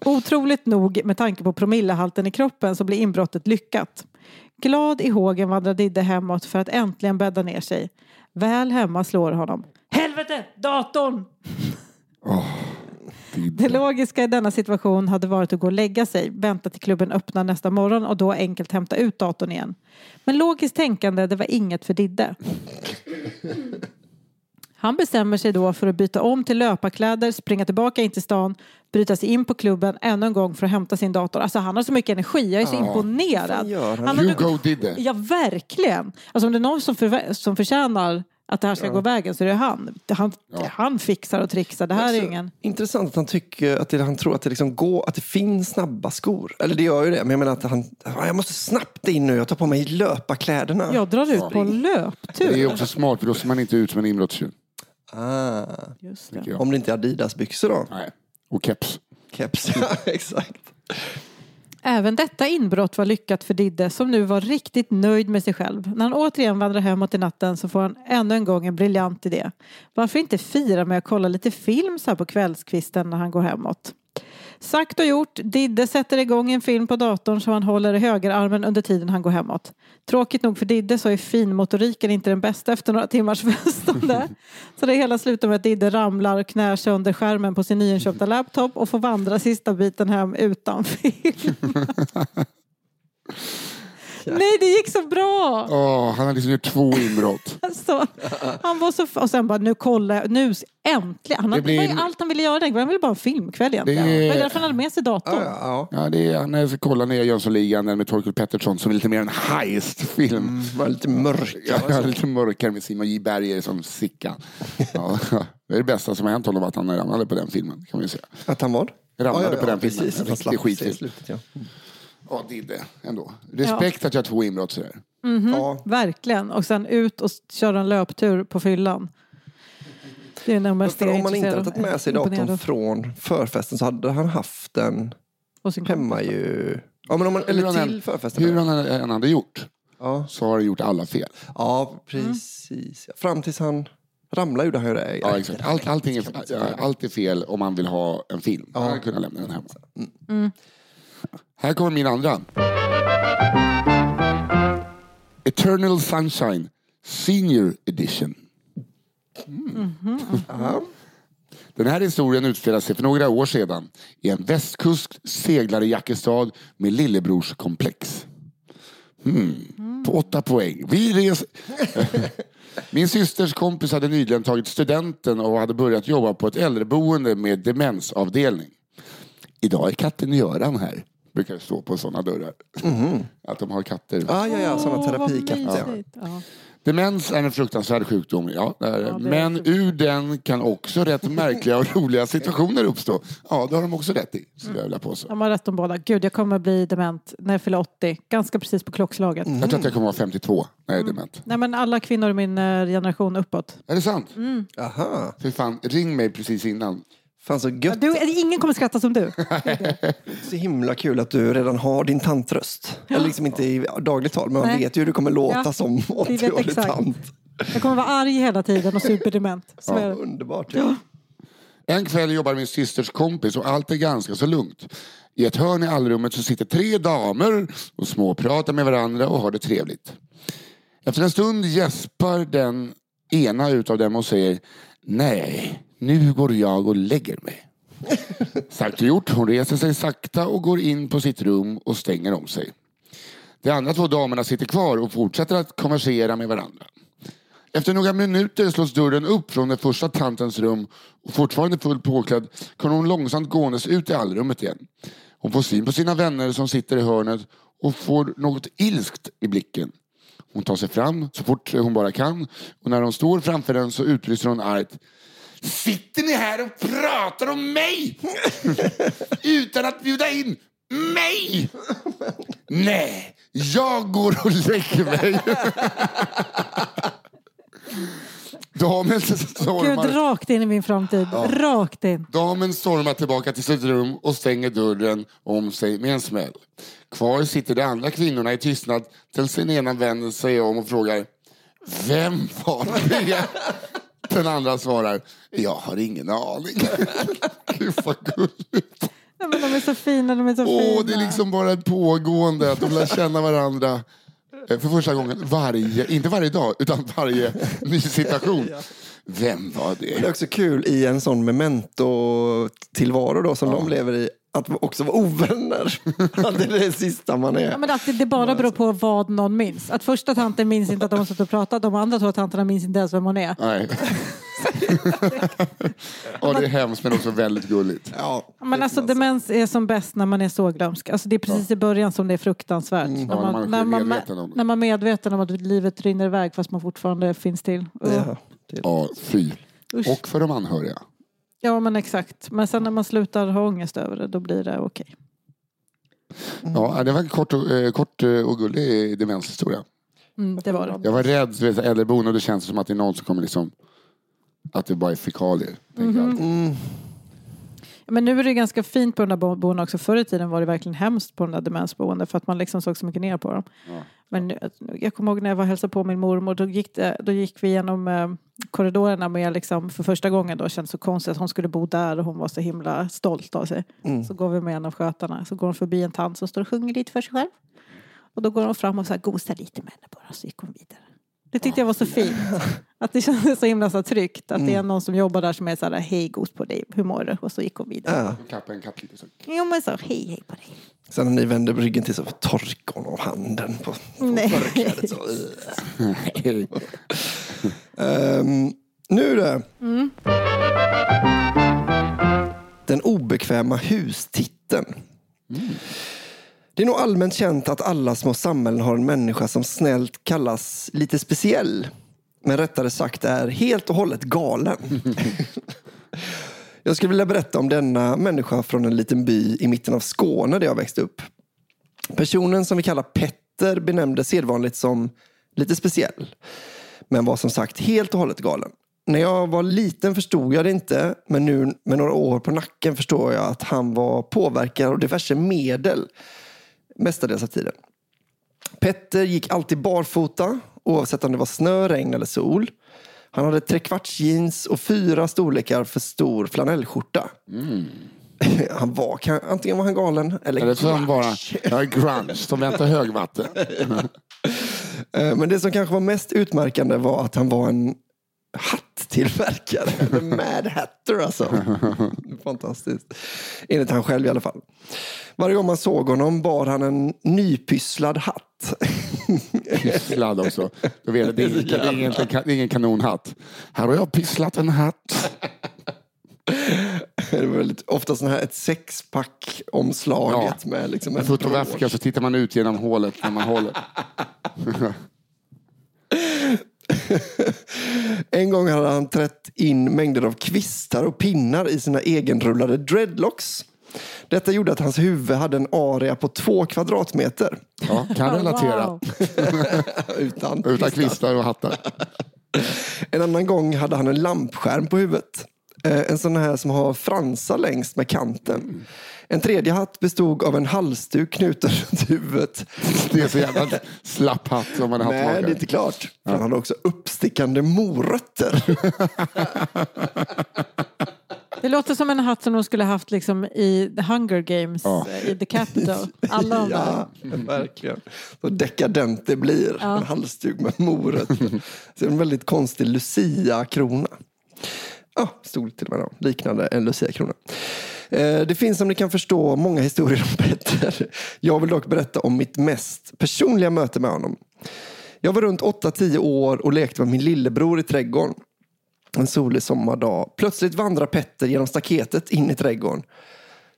Otroligt nog, med tanke på promillehalten i kroppen, så blir inbrottet lyckat. Glad i hågen vandrar Didde hemåt för att äntligen bädda ner sig. Väl hemma slår honom. Helvete! Datorn! Det logiska i denna situation hade varit att gå och lägga sig, vänta till klubben öppnar nästa morgon och då enkelt hämta ut datorn igen. Men logiskt tänkande, det var inget för Didde. Han bestämmer sig då för att byta om till löparkläder, springa tillbaka in till stan, bryta sig in på klubben ännu en gång för att hämta sin dator. Alltså han har så mycket energi, jag är så imponerad. Vad gör han? har You nu- go Didde. Ja, verkligen. Alltså om det är någon som, förvä- som förtjänar att det här ska gå vägen så är det han. Han, han fixar och trixar. Det här är Så ingen... Intressant att han tycker att det, han tror att det liksom går, att det finns snabba skor. Eller det gör ju det, men jag menar att han, "Ja, jag måste snabbt in nu, jag tar på mig löparkläderna. Jag drar ut på Det löptur. är också smart för då ser man inte ut som en inbrottstjuv. Ah, Just det. Om det inte är Adidas-byxor då? Nej. Och keps. Keps, <laughs> ja exakt. Även detta inbrott var lyckat för Didde som nu var riktigt nöjd med sig själv. När han återigen vandrar hemåt i natten så får han ännu en gång en briljant idé. Varför inte fira med att kolla lite film så här på kvällskvisten när han går hemåt? Sagt och gjort, Didde sätter igång en film på datorn som han håller i högerarmen under tiden han går hemåt. Tråkigt nog för Didde så är finmotoriken inte den bästa efter några timmars <laughs> festande. Så det hela slutar med att Didde ramlar och knär sig under skärmen på sin nyinköpta laptop och får vandra sista biten hem utan film. <laughs> Nej, det gick så bra! Åh, han har liksom gjort två inbrott. <laughs> Alltså, han var så... Och sen bara, nu kollar jag, nu äntligen. Han Det hade, blir- det var ju allt han ville göra den. Han ville bara ha en filmkväll egentligen. Det är- var därför han hade med sig datorn. Ja, ja, Ja, det är, när jag ska kolla nya Jönssonligan den med Torkel Pettersson som är lite mer en heist-film. ja. Var lite mörk. Ja, lite mörkare med Simon J Berger som Sickan. Ja, <laughs> det är det bästa som har hänt honom att han ramlade på den filmen. Kan man säga. Att han vad? Ramlade på den filmen. Precis, En att han riktig i slutet. Ja. Ja, Didde ändå. Respekt att jag har två inbrott sådär. Ja, Verkligen. Och sen ut och köra en löptur på fyllan. Det är nog mest det jag är om man inte hade tagit med sig datorn från förfesten så hade han haft den Och sin hemma ju. Ja, men om man, Hur han eller än- till förfesten. Hur han än hade gjort Ja, så har han gjort alla fel. ja precis. Ja. Fram tills han ramlade gjorde han ju det. Ja, exakt. Allt, allting är, ja, allt är fel om man vill ha en film. Han hade kunnat lämna den hemma. Här kommer min andra. Eternal Sunshine Senior Edition. Ja. Den här historien utspelar sig för några år sedan i en västkust seglare-jackestad med lillebrorskomplex. Hmm. På åtta poäng. Vi res... <laughs> Min systers kompis hade nyligen tagit studenten och hade börjat jobba på ett äldreboende med demensavdelning. Idag är katten Göran här. Brukar stå på sådana dörrar. <laughs> Att de har katter. Ah, ja, ja, sådana terapikatter. Ja. Demens är en fruktansvärd sjukdom, ja. det är det. Ja, Men ur den kan också rätt märkliga och roliga situationer uppstå. Ja, det har de också rätt i, skulle jag vilja påstå. De har rätt om båda. Gud, jag kommer bli dement när jag fyller 80. Ganska precis på klockslaget. Jag tror att jag kommer vara 52 när jag är dement. Nej, men alla kvinnor i min eh, generation uppåt. Är det sant? Aha. Fy fan, ring mig precis innan. Fan så gött. Du, ingen kommer skratta som du. <laughs> Så himla kul att du redan har din tantröst. Eller liksom inte i dagligt tal, men man Nej. vet ju hur du kommer låta Ja, som vi vet 80-årig exakt. tant. Jag kommer vara arg hela tiden och superdement. Så det. Underbart. Ja. En kväll jobbar min systers kompis och allt är ganska så lugnt. I ett hörn i allrummet så sitter tre damer och småpratar med varandra och har det trevligt. Efter en stund gäspar den ena utav dem och säger Nej, nu går jag och lägger mig. <laughs> Sagt och gjort, hon reser sig sakta och går in på sitt rum och stänger om sig. De andra två damerna sitter kvar och fortsätter att konversera med varandra. Efter några minuter slås dörren upp från den första tantens rum och fortfarande fullt påklädd kommer hon långsamt gåendes ut i allrummet igen. Hon får syn på sina vänner som sitter i hörnet och får något ilskt i blicken. Hon tar sig fram så fort hon bara kan och när hon står framför den så utlyser hon argt Sitter ni här och pratar om mig? <laughs> Utan att bjuda in mig? Nej, Jag går och lägger mig. <laughs> Damen Gud, stormar, rakt in i min framtid. Rakt in. damen stormar tillbaka till sitt rum och stänger dörren om sig med en smäll. Kvar sitter de andra kvinnorna i tystnad tills den ena vänder sig om och frågar Vem var det? <laughs> Den andra svarar Jag har ingen aning. <laughs> Gud vad gulligt. Ja, men de är så fina, de är så fina. Åh, det är liksom bara ett pågående, att de lär känna varandra eh, för första gången varje, inte varje dag, utan varje <laughs> ny situation. Vem var Det är det? också kul i en sån memento-tillvaro då, som de lever i, att också vara ovänner. <laughs> Att det är det sista man är. Ja, men att det, det bara beror på vad någon minns. Att första tanten minns inte att de har suttit och pratat, de andra två tanterna minns inte ens vem hon är. Nej. <laughs> ja, det är hemskt men också väldigt gulligt. Ja, Men alltså demens är som bäst när man är så glömsk. Alltså det är precis i början som det är fruktansvärt. När, Ja, när man är när, man, medveten om det. när man är medveten om att livet rinner iväg fast man fortfarande finns till. Och, ja, det Ja, fy. usch. Och för de anhöriga. Ja men exakt. Men sen när man slutar ha ångest över det då blir det okej. Ja, det var en kort och, eh, kort eh, och gullig demenshistoria. Mm, det var det. Jag var rädd, vet, äldreboende och det känns som att det är någon som kommer liksom att det bara är fekalier. tänkte jag. Men nu är det ganska fint på de där bo- boendena också. Förr i tiden var det verkligen hemskt på de där demensboenden för att man liksom såg så mycket ner på dem. Ja. Men jag kommer ihåg när jag var och hälsade på min mormor. Då gick, det, då gick vi genom eh, korridorerna med liksom, för första gången. Då kändes så konstigt att hon skulle bo där och hon var så himla stolt av sig. Mm. Så går vi med en av skötarna. Så går hon förbi en tant som står och sjunger lite för sig själv. Och då går hon fram och så här, gosar lite med henne bara. Så gick hon vidare. Det tyckte jag var så fint. <laughs> Att det kändes så himla så tryggt. Att det är någon som jobbar där som är så här, hej gos på dig, hur mår du? Och så gick hon vidare. Ja. Kappa en katt lite så. Jo men så, hej hej på dig. Sen när ni vänder ryggen till så torkar hon av handen på, på Nej. förklädet. Så. <laughs> Ehm, nu det. Den obekväma hustiteln. Det är nog allmänt känt att alla små samhällen har en människa som snällt kallas lite speciell. Men rättare sagt är helt och hållet galen. Jag skulle vilja berätta om denna människa från en liten by i mitten av Skåne där jag växte upp. Personen som vi kallar Petter benämndes sedvanligt som lite speciell. Men var som sagt helt och hållet galen. När jag var liten förstod jag det inte, men nu med några år på nacken förstår jag att han var påverkad av diverse medel mestadels av tiden. Petter gick alltid barfota, oavsett om det var snö, regn eller sol. Han hade trekvarts jeans och fyra storlekar för stor flanellskjorta. Han var, antingen var han galen eller, Eller så han bara ja, grunge som väntar högvatten. <laughs> Eh, Men det som kanske var mest utmärkande var att han var en hatttillverkare. <laughs> En Mad Hatter alltså. <laughs> Fantastiskt. Enligt han själv i alla fall. Varje gång man såg honom bar han en nypysslad hatt. <laughs> Pysslad också. Du vet, det, är, det, är ingen, det är ingen kanonhatt. Här har jag pysslat en hatt. Det var väldigt, ofta sån här ett sexpack omslaget med liksom en Med fotoväska så tittar man ut genom hålet när man håller. <laughs> En gång hade han trätt in mängder av kvistar och pinnar i sina egenrullade dreadlocks. Detta gjorde att hans huvud hade en area på två kvadratmeter. Ja, kan relatera. Wow. <laughs> Utan, Utan kvistar och hattar. En annan gång hade han en lampskärm på huvudet. Eh, En sån här som har fransar längst med kanten. En tredje hatt bestod av en halsduk knuten <laughs> runt huvudet. Det är så jävla slapp hatt som man har Nej, det är inte klart. För Han hade också uppstickande morötter. <laughs> Det låter som en hatt som de skulle haft liksom i The Hunger Games, Ja. i The Capital. Alla de där. ja, verkligen. Så dekadent det blir. En halsduk med morötter. Så en väldigt konstig Lucia-krona. Ja, stod till och med då. Liknande en Lucia-krona. Eh, det finns som ni kan förstå många historier om Petter. Jag vill dock berätta om mitt mest personliga möte med honom. Jag var runt 8-10 år och lekte med min lillebror i trädgården. En solig sommardag. Plötsligt vandrar Petter genom staketet in i trädgården.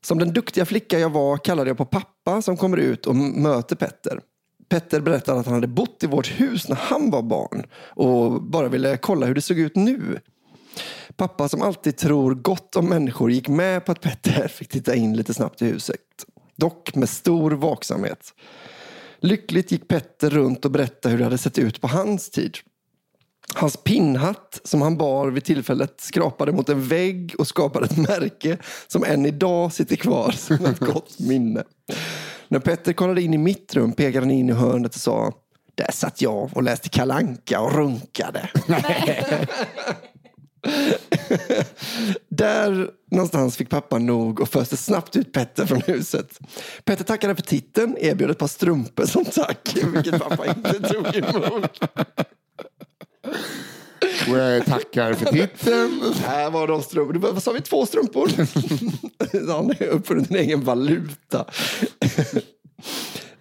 Som den duktiga flicka jag var kallade jag på pappa som kommer ut och möter Petter. Petter berättar att han hade bott i vårt hus när han var barn och bara ville kolla hur det såg ut nu. Pappa som alltid tror gott om människor gick med på att Petter <laughs> fick titta in lite snabbt i huset. Dock med stor vaksamhet. Lyckligt gick Petter runt och berättade hur det hade sett ut på hans tid. Hans pinnhatt som han bar vid tillfället skrapade mot en vägg och skapade ett märke som än idag sitter kvar som ett <laughs> gott minne. När Petter kollade in i mitt rum pekade han in i hörnet och sa Där satt jag och läste Kalanka och runkade. <laughs> Där någonstans fick pappa nog och föste snabbt ut Petter från huset. Petter tackade för titeln, erbjöd ett par strumpor som tack, vilket pappa inte tog emot. Jag tackar för titeln. Här var de strumpor. Du, Vad sa vi? Två strumpor? <laughs> Han har uppfunnit en egen valuta.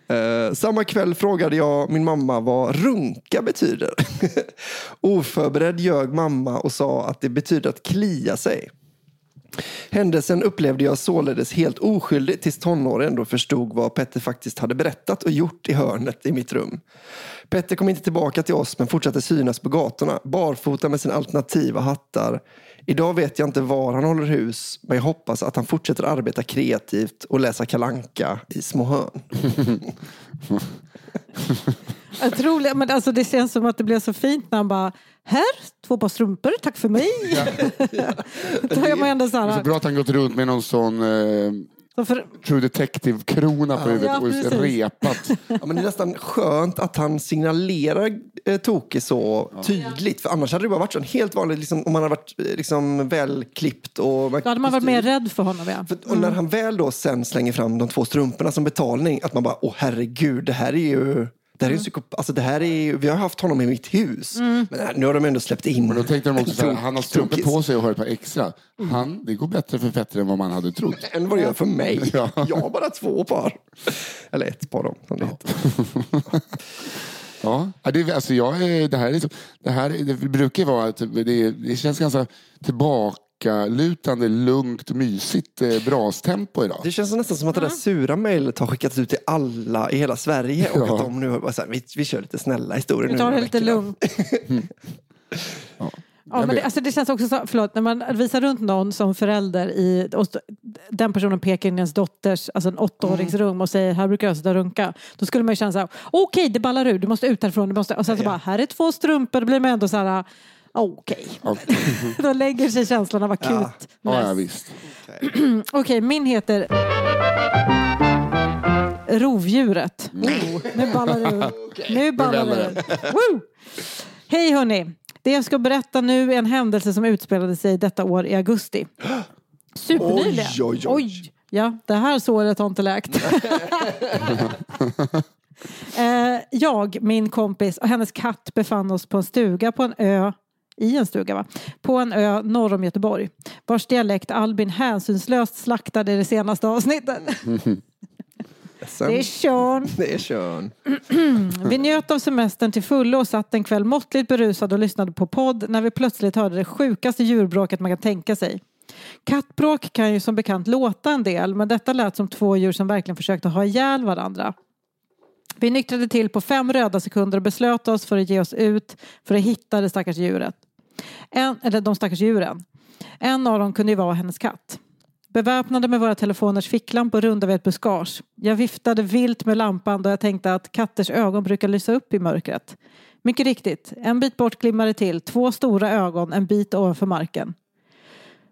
Eh, samma kväll frågade jag min mamma vad runka betyder. <laughs> Oförberedd ljög mamma och sa att det betyder att klia sig. Händelsen upplevde jag således helt oskyldig tills tonåren då förstod vad Petter faktiskt hade berättat och gjort i hörnet i mitt rum. Petter kom inte tillbaka till oss men fortsatte synas på gatorna, barfota med sina alternativa hattar. Idag vet jag inte var han håller hus, men jag hoppas att han fortsätter arbeta kreativt och läsa kalanka i små hörn. <laughs> Otroligt, men alltså det känns som att det blev så fint när han bara här, två par strumpor, tack för mig. <laughs> Då är man ändå så Det är så här, bra att han gått runt med någon sån eh, så för, True Detective-krona på huvudet Ja, och precis. repat. Ja, men det är nästan skönt att han signalerar eh, Toke så tydligt. För annars hade det bara varit så en helt vanligt, liksom, om han hade varit eh, liksom, välklippt. Och, då hade man varit mer rädd för honom. Ja. För, och när han väl då sen slänger fram de två strumporna som betalning, att man bara, åh herregud, det här är ju... Det här är ju psykop- alltså det här är vi har haft honom i mitt hus. Men här, nu har de ändå släppt in Men då tänkte de också så här, han har strumpor på sig och har ett par extra. Han, det går bättre för Petter än vad man hade trott. Än vad det gör för mig. Ja. Jag har bara två par. Eller ett par då, som det heter. <laughs> Ja, ja, det, är- alltså jag, är- det här, är, så- det här är- det brukar ju vara att det, det känns ganska tillbakalutande, lugnt, mysigt eh, brastempo idag. Det känns nästan som att det där sura mejlet har skickats ut till alla i hela Sverige. Och Ja. att de nu har bara så här, vi, vi kör lite snälla historier Vi nu. tar det några lite veckor. lugnt. <laughs> Ja, men vet. det, alltså det känns också så, förlåt, när man visar runt någon som förälder i, och den personen pekar in i ens dotters, alltså en åttaårings rum och säger här brukar jag sitta och runka. Då skulle man ju känna så här, okej det ballar ur, du måste ut härifrån. Du måste, och sen så bara, här är två strumpor, då blir man ändå så här, okej. Ja, <laughs> Då lägger sig känslan av akut. ja, ja, mess. visst. <clears throat> Okej, min heter Rovdjuret. Oh, nu ballar det ur. <laughs> Nu ballar det ur. Hej hörni! Det jag ska berätta nu är en händelse som utspelade sig detta år i augusti. <gasps> Supernyligen. Oj, oj, oj. Ja, det här såret har inte läkt. <laughs> Eh, jag, min kompis och hennes katt befann oss på en stuga på en ö i en stuga va? På en ö norr om Göteborg. Vars dialekt Albin hänsynslöst slaktade i det senaste avsnittet. Sen, Det är Sean. det är kön. Vi njöt av semestern till fullo och satt en kväll måttligt berusade och lyssnade på podd när vi plötsligt hörde det sjukaste djurbråket man kan tänka sig. Kattbråk kan ju som bekant låta en del men detta lät som två djur som verkligen försökte ha ihjäl varandra. Vi nyktrade till på fem röda sekunder och beslöt oss för att ge oss ut för att hitta det stackars djuret. En, eller de stackars djuren. En av dem kunde ju vara hennes katt. Beväpnade med våra telefoners ficklampor rundade vi ett buskage. Jag viftade vilt med lampan då jag tänkte att katters ögon brukar lysa upp i mörkret. Mycket riktigt, en bit bort glimmade till två stora ögon en bit ovanför marken.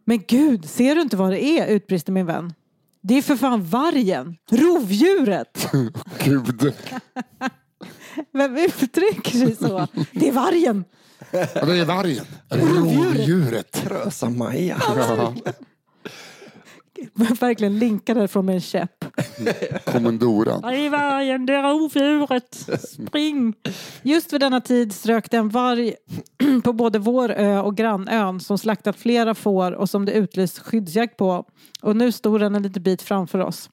Men gud, ser du inte vad det är? utbrister min vän. Det är för fan vargen! Rovdjuret! <laughs> Gud. Vem uttrycker sig så? Det är vargen! Ja, det är vargen. Rovdjuret. Krösa-Maja. Ja, Verkligen linkade från med en käpp. kommandoran. Det är vargen, det är rovdjuret. Spring! Just vid denna tid strök det en varg på både vår ö och grannön som slaktat flera får och som det utlyst skyddsjakt på. Och nu stod den en liten bit framför oss.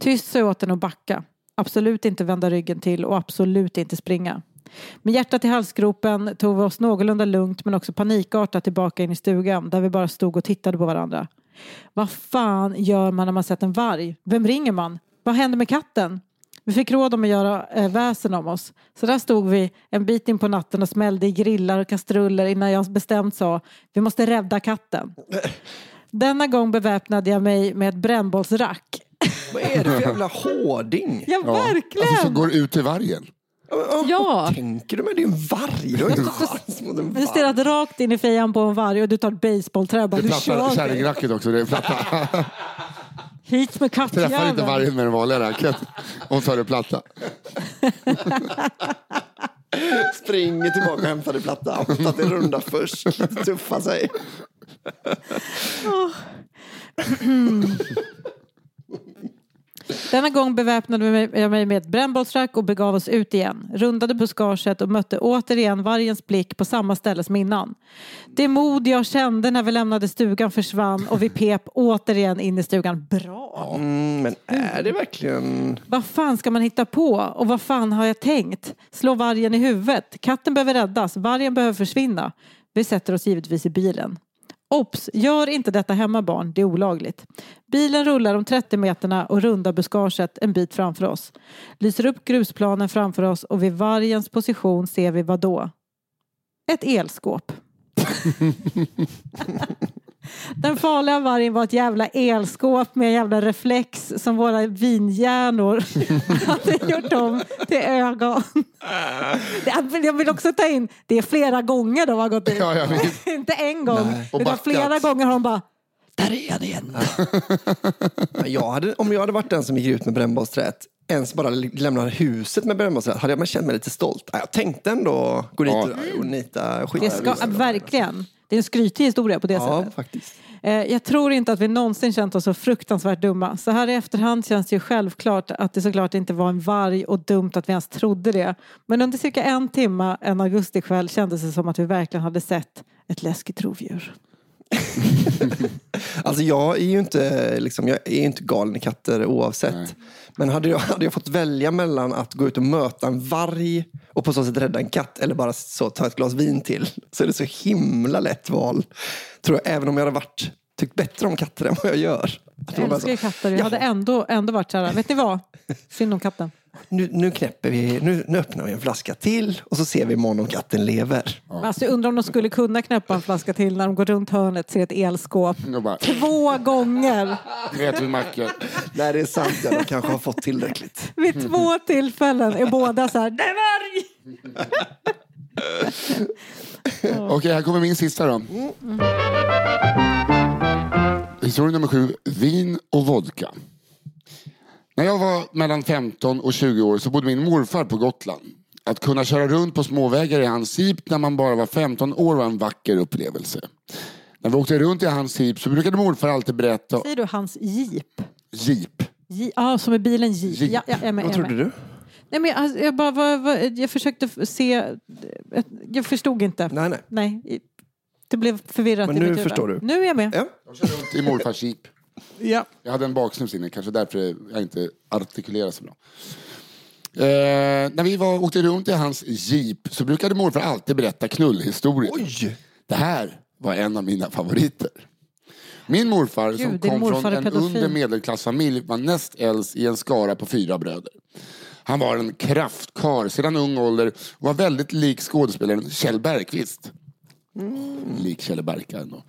Tyst sa jag åt den att backa. Absolut inte vända ryggen till och absolut inte springa. Med hjärtat i halsgropen tog vi oss någorlunda lugnt men också panikartat tillbaka in i stugan där vi bara stod och tittade på varandra. Vad fan gör man när man sett en varg? Vem ringer man? Vad händer med katten? Vi fick råd om att göra eh, väsen om oss. Så där stod vi en bit in på natten och smällde i grillar och kastruller innan jag bestämt sa vi måste rädda katten. Denna gång beväpnade jag mig med ett brännbollsrack. Vad är det för <laughs> jävla hårding? Ja, verkligen! Alltså, så går ut till vargen. Ja. Vad tänker du med? Det är en varg. Du har inte chans mot en Du varg. stirrat rakt in i fejan på en varg och du tar ett basebollträ och bara, Det du plattar kör. kärringracket också. Det är platta. Hit med Träffar inte kattjäveln. vargen med den vanliga racket. Och tar det platta. Springer tillbaka och hämtar det platta. Att det runda först. Tuffa sig. <clears throat> Denna gång beväpnade jag mig med ett brännbollsrack och begav oss ut igen. Rundade buskaget och mötte återigen vargens blick på samma ställe som innan. Det mod jag kände när vi lämnade stugan försvann och vi pep återigen in i stugan. Bra! Mm, men är det verkligen... Vad fan ska man hitta på? Och vad fan har jag tänkt? Slå vargen i huvudet. Katten behöver räddas. Vargen behöver försvinna. Vi sätter oss givetvis i bilen. Ops! Gör inte detta hemma barn. Det är olagligt. Bilen rullar de 30 meterna och rundar buskaget en bit framför oss. Lyser upp grusplanen framför oss och vid vargens position ser vi vad då? Ett elskåp. <laughs> Den farliga vargen var ett jävla elskåp med en jävla reflex som våra vinhjärnor <laughs> hade gjort om till ögon. <laughs> Jag vill också ta in, det är flera gånger de har gått in. Ja. <laughs> Inte en gång, Och utan flera gånger har de bara där är han igen. Men <laughs> Jag hade, om jag hade varit den som gick ut med brännbollsträet, ens bara lämnade huset med brännbollsträet, hade jag känt mig lite stolt. Jag tänkte ändå gå dit och nita skit. Det ska, verkligen. Det är en skrytig historia på det Ja, sättet. faktiskt. Eh, Jag tror inte att vi någonsin känt oss så fruktansvärt dumma. Så här i efterhand känns det ju självklart att det såklart inte var en varg och dumt att vi ens trodde det. Men under cirka en timme en augustikväll kändes det som att vi verkligen hade sett ett läskigt rovdjur. <laughs> <laughs> Alltså jag är ju inte, liksom, jag är inte galen i katter oavsett. Men hade jag, hade jag fått välja mellan att gå ut och möta en varg och på så sätt rädda en katt eller bara så ta ett glas vin till så är det så himla lätt val. Tror jag, även om jag hade varit, tyckt bättre om katter än vad jag gör. Att Jag älskar ju katter. Jag "Jaha, hade ändå, ändå varit så här, vet ni vad? Synd om katten. Nu, nu knäpper vi, nu, nu öppnar vi en flaska till och så ser vi imorgon om katten lever. Men Alltså, jag undrar om de skulle kunna knäppa en flaska till när de går runt hörnet ser ett elskåp. Och bara, Två gånger! vet mackor. Nej, det är sant. Ja, de kanske har fått tillräckligt. Vid två tillfällen är båda så här, det är varg! <laughs> Okej, här kommer min sista då. Historia nummer sju. Vin och vodka. När jag var mellan 15 och 20 år så bodde min morfar på Gotland. Att kunna köra runt på småvägar i hans jeep när man bara var 15 år var en vacker upplevelse. När vi åkte runt i hans jeep så brukade morfar alltid berätta... Säger du hans jeep? Jeep. Je- Ja, som är bilen Jeep. Jeep. Ja, ja, jag är med, Vad trodde du? Nej, men jag, jag, bara, vad, vad, jag försökte se... Jag förstod inte. Nej, nej. Nej, det blev förvirrat Men i nu mitt huvud. förstår du. Nu är jag med. Ja. Jag körde runt i morfars jeep. Ja. Jag hade en baksnus inne, kanske därför jag inte artikulerar så bra. Eh, när vi var, åkte runt i hans jeep så brukade morfar alltid berätta knullhistorier. Oj! Det här var en av mina favoriter. Min morfar som Gud, din kom morfar från är en pedofil. under medelklassfamilj var näst äldst i en skara på fyra bröder. Han var en kraftkar sedan ung ålder och var väldigt lik skådespelaren Kjell Bergqvist. Lik Kjell Berka ändå.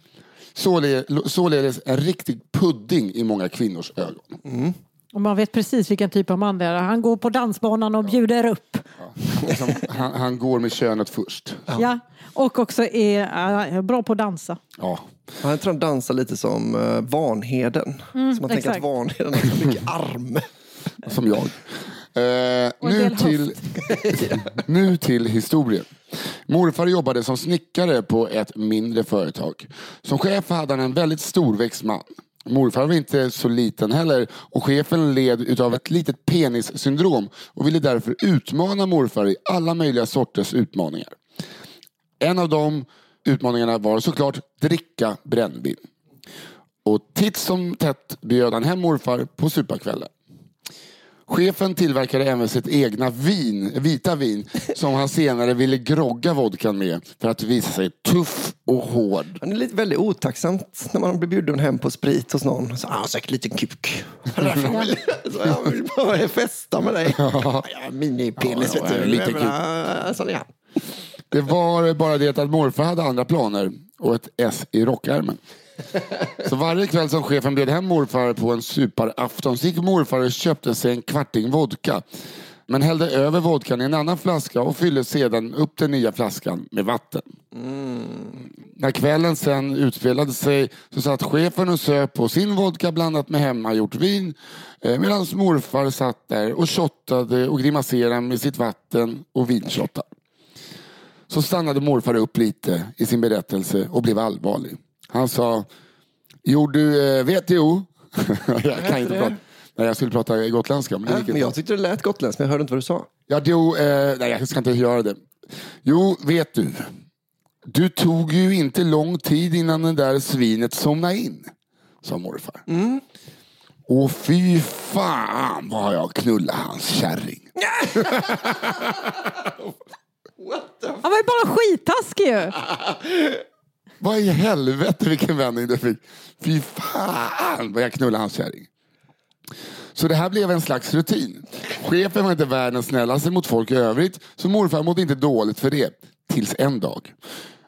Såle- Således en riktig pudding i många kvinnors ögon. Och man vet precis vilken typ av man det är. Han går på dansbanan och bjuder upp. Som, han, han går med könet först. Ja. Och också är, är bra på att dansa. Ja. Han tror han dansar lite som uh, Vanheden. så man tänker exakt. att Vanheden har så mycket arm. Som jag. Eh, nu, till, <laughs> nu till historien. Morfar jobbade som snickare på ett mindre företag. Som chef hade han en väldigt storväxt man. Morfar var inte så liten heller och chefen led utav ett litet penissyndrom och ville därför utmana morfar i alla möjliga sorters utmaningar. En av de utmaningarna var såklart dricka brännvin. Och titt som tätt bjöd han hem morfar på supakvällen. Chefen tillverkade även sitt egna vin, vita vin som han senare ville grogga vodkan med för att visa sig tuff och hård. Han är lite väldigt otacksamt när man blir bjuden hem på sprit hos någon. Så, ah, säkert liten kuk. <laughs> <laughs> Så, jag vill bara festa med dig. <laughs> Ja, minipenis Ja, ja, vet du. lite Sån är han. Det var bara det att morfar hade andra planer och ett S i rockärmen. <laughs> Så varje kväll som chefen bjöd hem morfar på en superafton så gick morfar och köpte sig en kvarting vodka. Men hällde över vodkan i en annan flaska och fyllde sedan upp den nya flaskan med vatten. När kvällen sen utspelade sig så satt chefen och söp på sin vodka blandat med hemmagjort vin eh, medan morfar satt där och shottade och grimaserade med sitt vatten och vinshottar. Så stannade morfar upp lite i sin berättelse och blev allvarlig. Han sa Jo du eh, vet jo. <laughs> jag kan inte prata. Nej, jag skulle prata gotländska. Men det men jag tyckte det lät gotländskt, men jag hörde inte vad du sa. Ja, jo, eh, nej, jag ska inte göra det. Jo, vet du. Du tog ju inte lång tid innan det där svinet somnade in, sa morfar. Och fy fan vad jag knullade hans kärring. <laughs> Han var ju bara skittaskig ju. <laughs> Vad i helvete vilken vändning det fick. Fy fan vad jag knullade hans kärring. Så det här blev en slags rutin. Chefen var inte världens snällaste mot folk i övrigt, så morfar mådde inte dåligt för det. Tills en dag.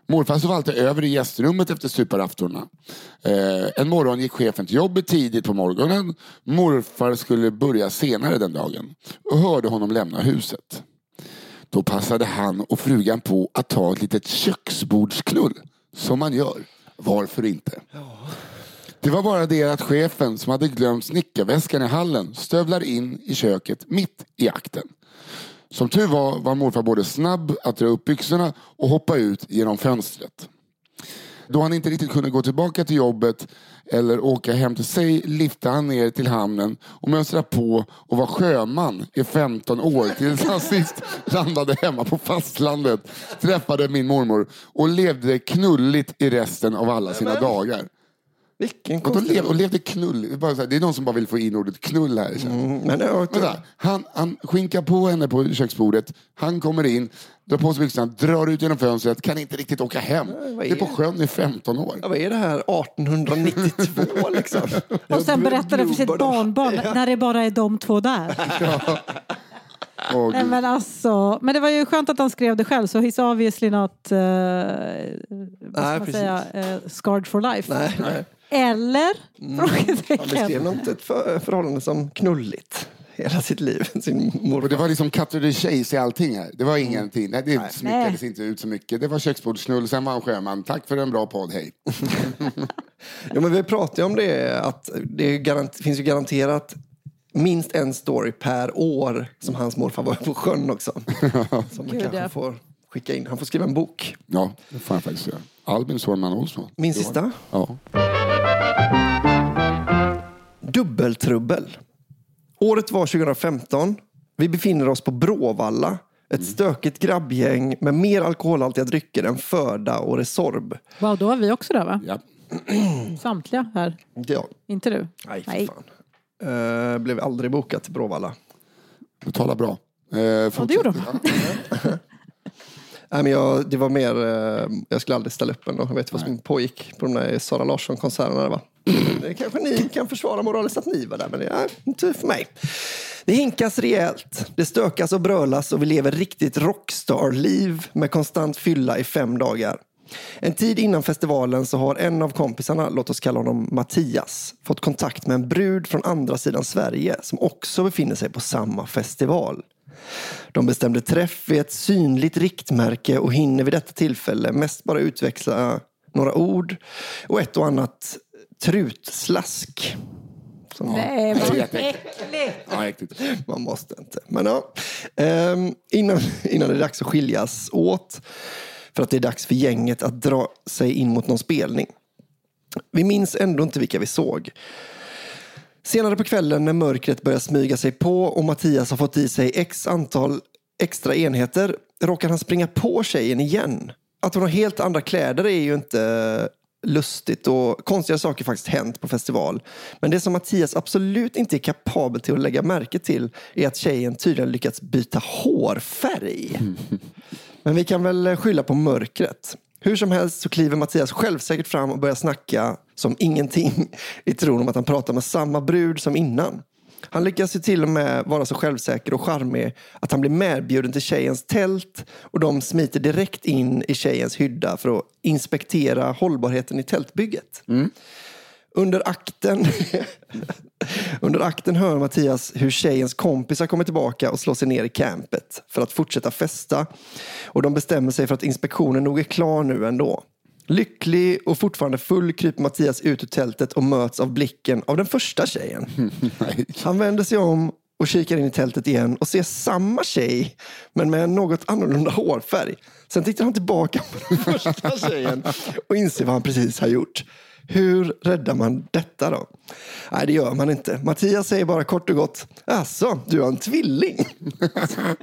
Morfar sov alltid över i gästrummet efter superaftorna. Eh, en morgon gick chefen till jobbet tidigt på morgonen. Morfar skulle börja senare den dagen och hörde honom lämna huset. Då passade han och frugan på att ta ett litet köksbordsknull, som man gör. Varför inte? Det var bara det att chefen som hade glömt snickarväskan i hallen stövlar in i köket mitt i akten. Som tur var var morfar både snabb att dra upp byxorna och hoppa ut genom fönstret. Då han inte riktigt kunde gå tillbaka till jobbet eller åka hem till sig liftade han ner till hamnen och mönstrade på och var sjöman i 15 år tills han <laughs> sist landade hemma på fastlandet, träffade min mormor och levde knulligt i resten av alla sina dagar. Vilken Och, då lev, och levde knull. Det är, bara så här, det är någon som bara vill få in ordet knull här. det. Mm, men jag, Vänta, han, han skinkar på henne på köksbordet. Han kommer in, drar på sig byxorna, drar ut genom fönstret, kan inte riktigt åka hem. vad Det är på är- sjön i 15 år. Ja, vad är det här 1892 <laughs> liksom? Och sen berättade för sitt barnbarn <laughs> när det bara är de två där. <laughs> Åh, Nej, Gud. men, alltså, men det var ju skönt att han skrev det själv så he's obviously not uh, vad ska man precis. säga, eh, scarred for life. Nej, nej. Eller? Han beskrev nog inte ett för, förhållande som knulligt hela sitt liv. <laughs> Sin Och morfar. det var liksom cut to the chase i allting här. Det var ingenting. Nej, det smyckades Nej. inte ut så mycket. Det var köksbordsknull, sen var han sjöman. Tack för en bra podd, hej. <laughs> Ja, men vi pratade ju om det, att det finns ju garanterat minst en story per år som hans morfar var på sjön också. <laughs> Som man Gud, kanske ja. får skicka in. Han får skriva en bok. Ja, det får han faktiskt göra. Albin Sårman Olsson. Min sista. Ja. Dubbeltrubbel. Året var 2015. Vi befinner oss på Bråvalla. Ett stökigt grabbgäng med mer alkoholhaltiga drycker än Förda och Resorb. Wow, då var vi också där va? ja. <clears throat> Samtliga här. Ja, Inte du? nej, för fan. Uh, blev aldrig bokat till Bråvalla. Du talar bra. Eh, Ja, det gjorde de. <laughs> Nej, men jag, det var mer, eh, jag skulle aldrig ställa upp ändå. Jag vet vad som pågick på de där Sara Larsson-konserterna. Va? Det kanske ni kan försvara moraliskt att ni var där, men det är inte för mig. Det hinkas rejält, det stökas och brölas och vi lever riktigt rockstar-liv med konstant fylla i fem dagar. En tid innan festivalen så har en av kompisarna, låt oss kalla honom Mattias, fått kontakt med en brud från andra sidan Sverige som också befinner sig på samma festival. De bestämde träff vid ett synligt riktmärke och hinner vid detta tillfälle mest bara utväxla några ord och ett och annat trutslask. Som Nej, vad äckligt. man måste inte. Men ja, ehm, innan, innan det är dags att skiljas åt för att det är dags för gänget att dra sig in mot någon spelning. Vi minns ändå inte vilka vi såg. Senare på kvällen när mörkret börjar smyga sig på och Mattias har fått i sig x antal extra enheter råkar han springa på tjejen igen. Att hon har helt andra kläder är ju inte lustigt och konstiga saker faktiskt hänt på festival. Men det som Mattias absolut inte är kapabel till att lägga märke till är att tjejen tydligen lyckats byta hårfärg. <laughs> Men vi kan väl skylla på mörkret. Hur som helst så kliver Mattias självsäkert fram och börjar snacka som ingenting i tron om att han pratar med samma brud som innan. Han lyckas ju till och med vara så självsäker och charmig att han blir medbjuden till tjejens tält och de smiter direkt in i tjejens hydda för att inspektera hållbarheten i tältbygget. Under akten <laughs> Under akten hör Mattias hur tjejens kompisar kommer tillbaka och slår sig ner i campet för att fortsätta festa. Och de bestämmer sig för att inspektionen nog är klar nu ändå. Lycklig och fortfarande full kryper Mattias ut ur tältet och möts av blicken av den första tjejen. <laughs> Han vänder sig om och kikar in i tältet igen och ser samma tjej men med en något annorlunda hårfärg. Sen tittar han tillbaka på den <laughs> första tjejen och inser vad han precis har gjort. Hur räddar man detta då? Nej, det gör man inte. Mattias säger bara kort och gott, alltså, du har en tvilling.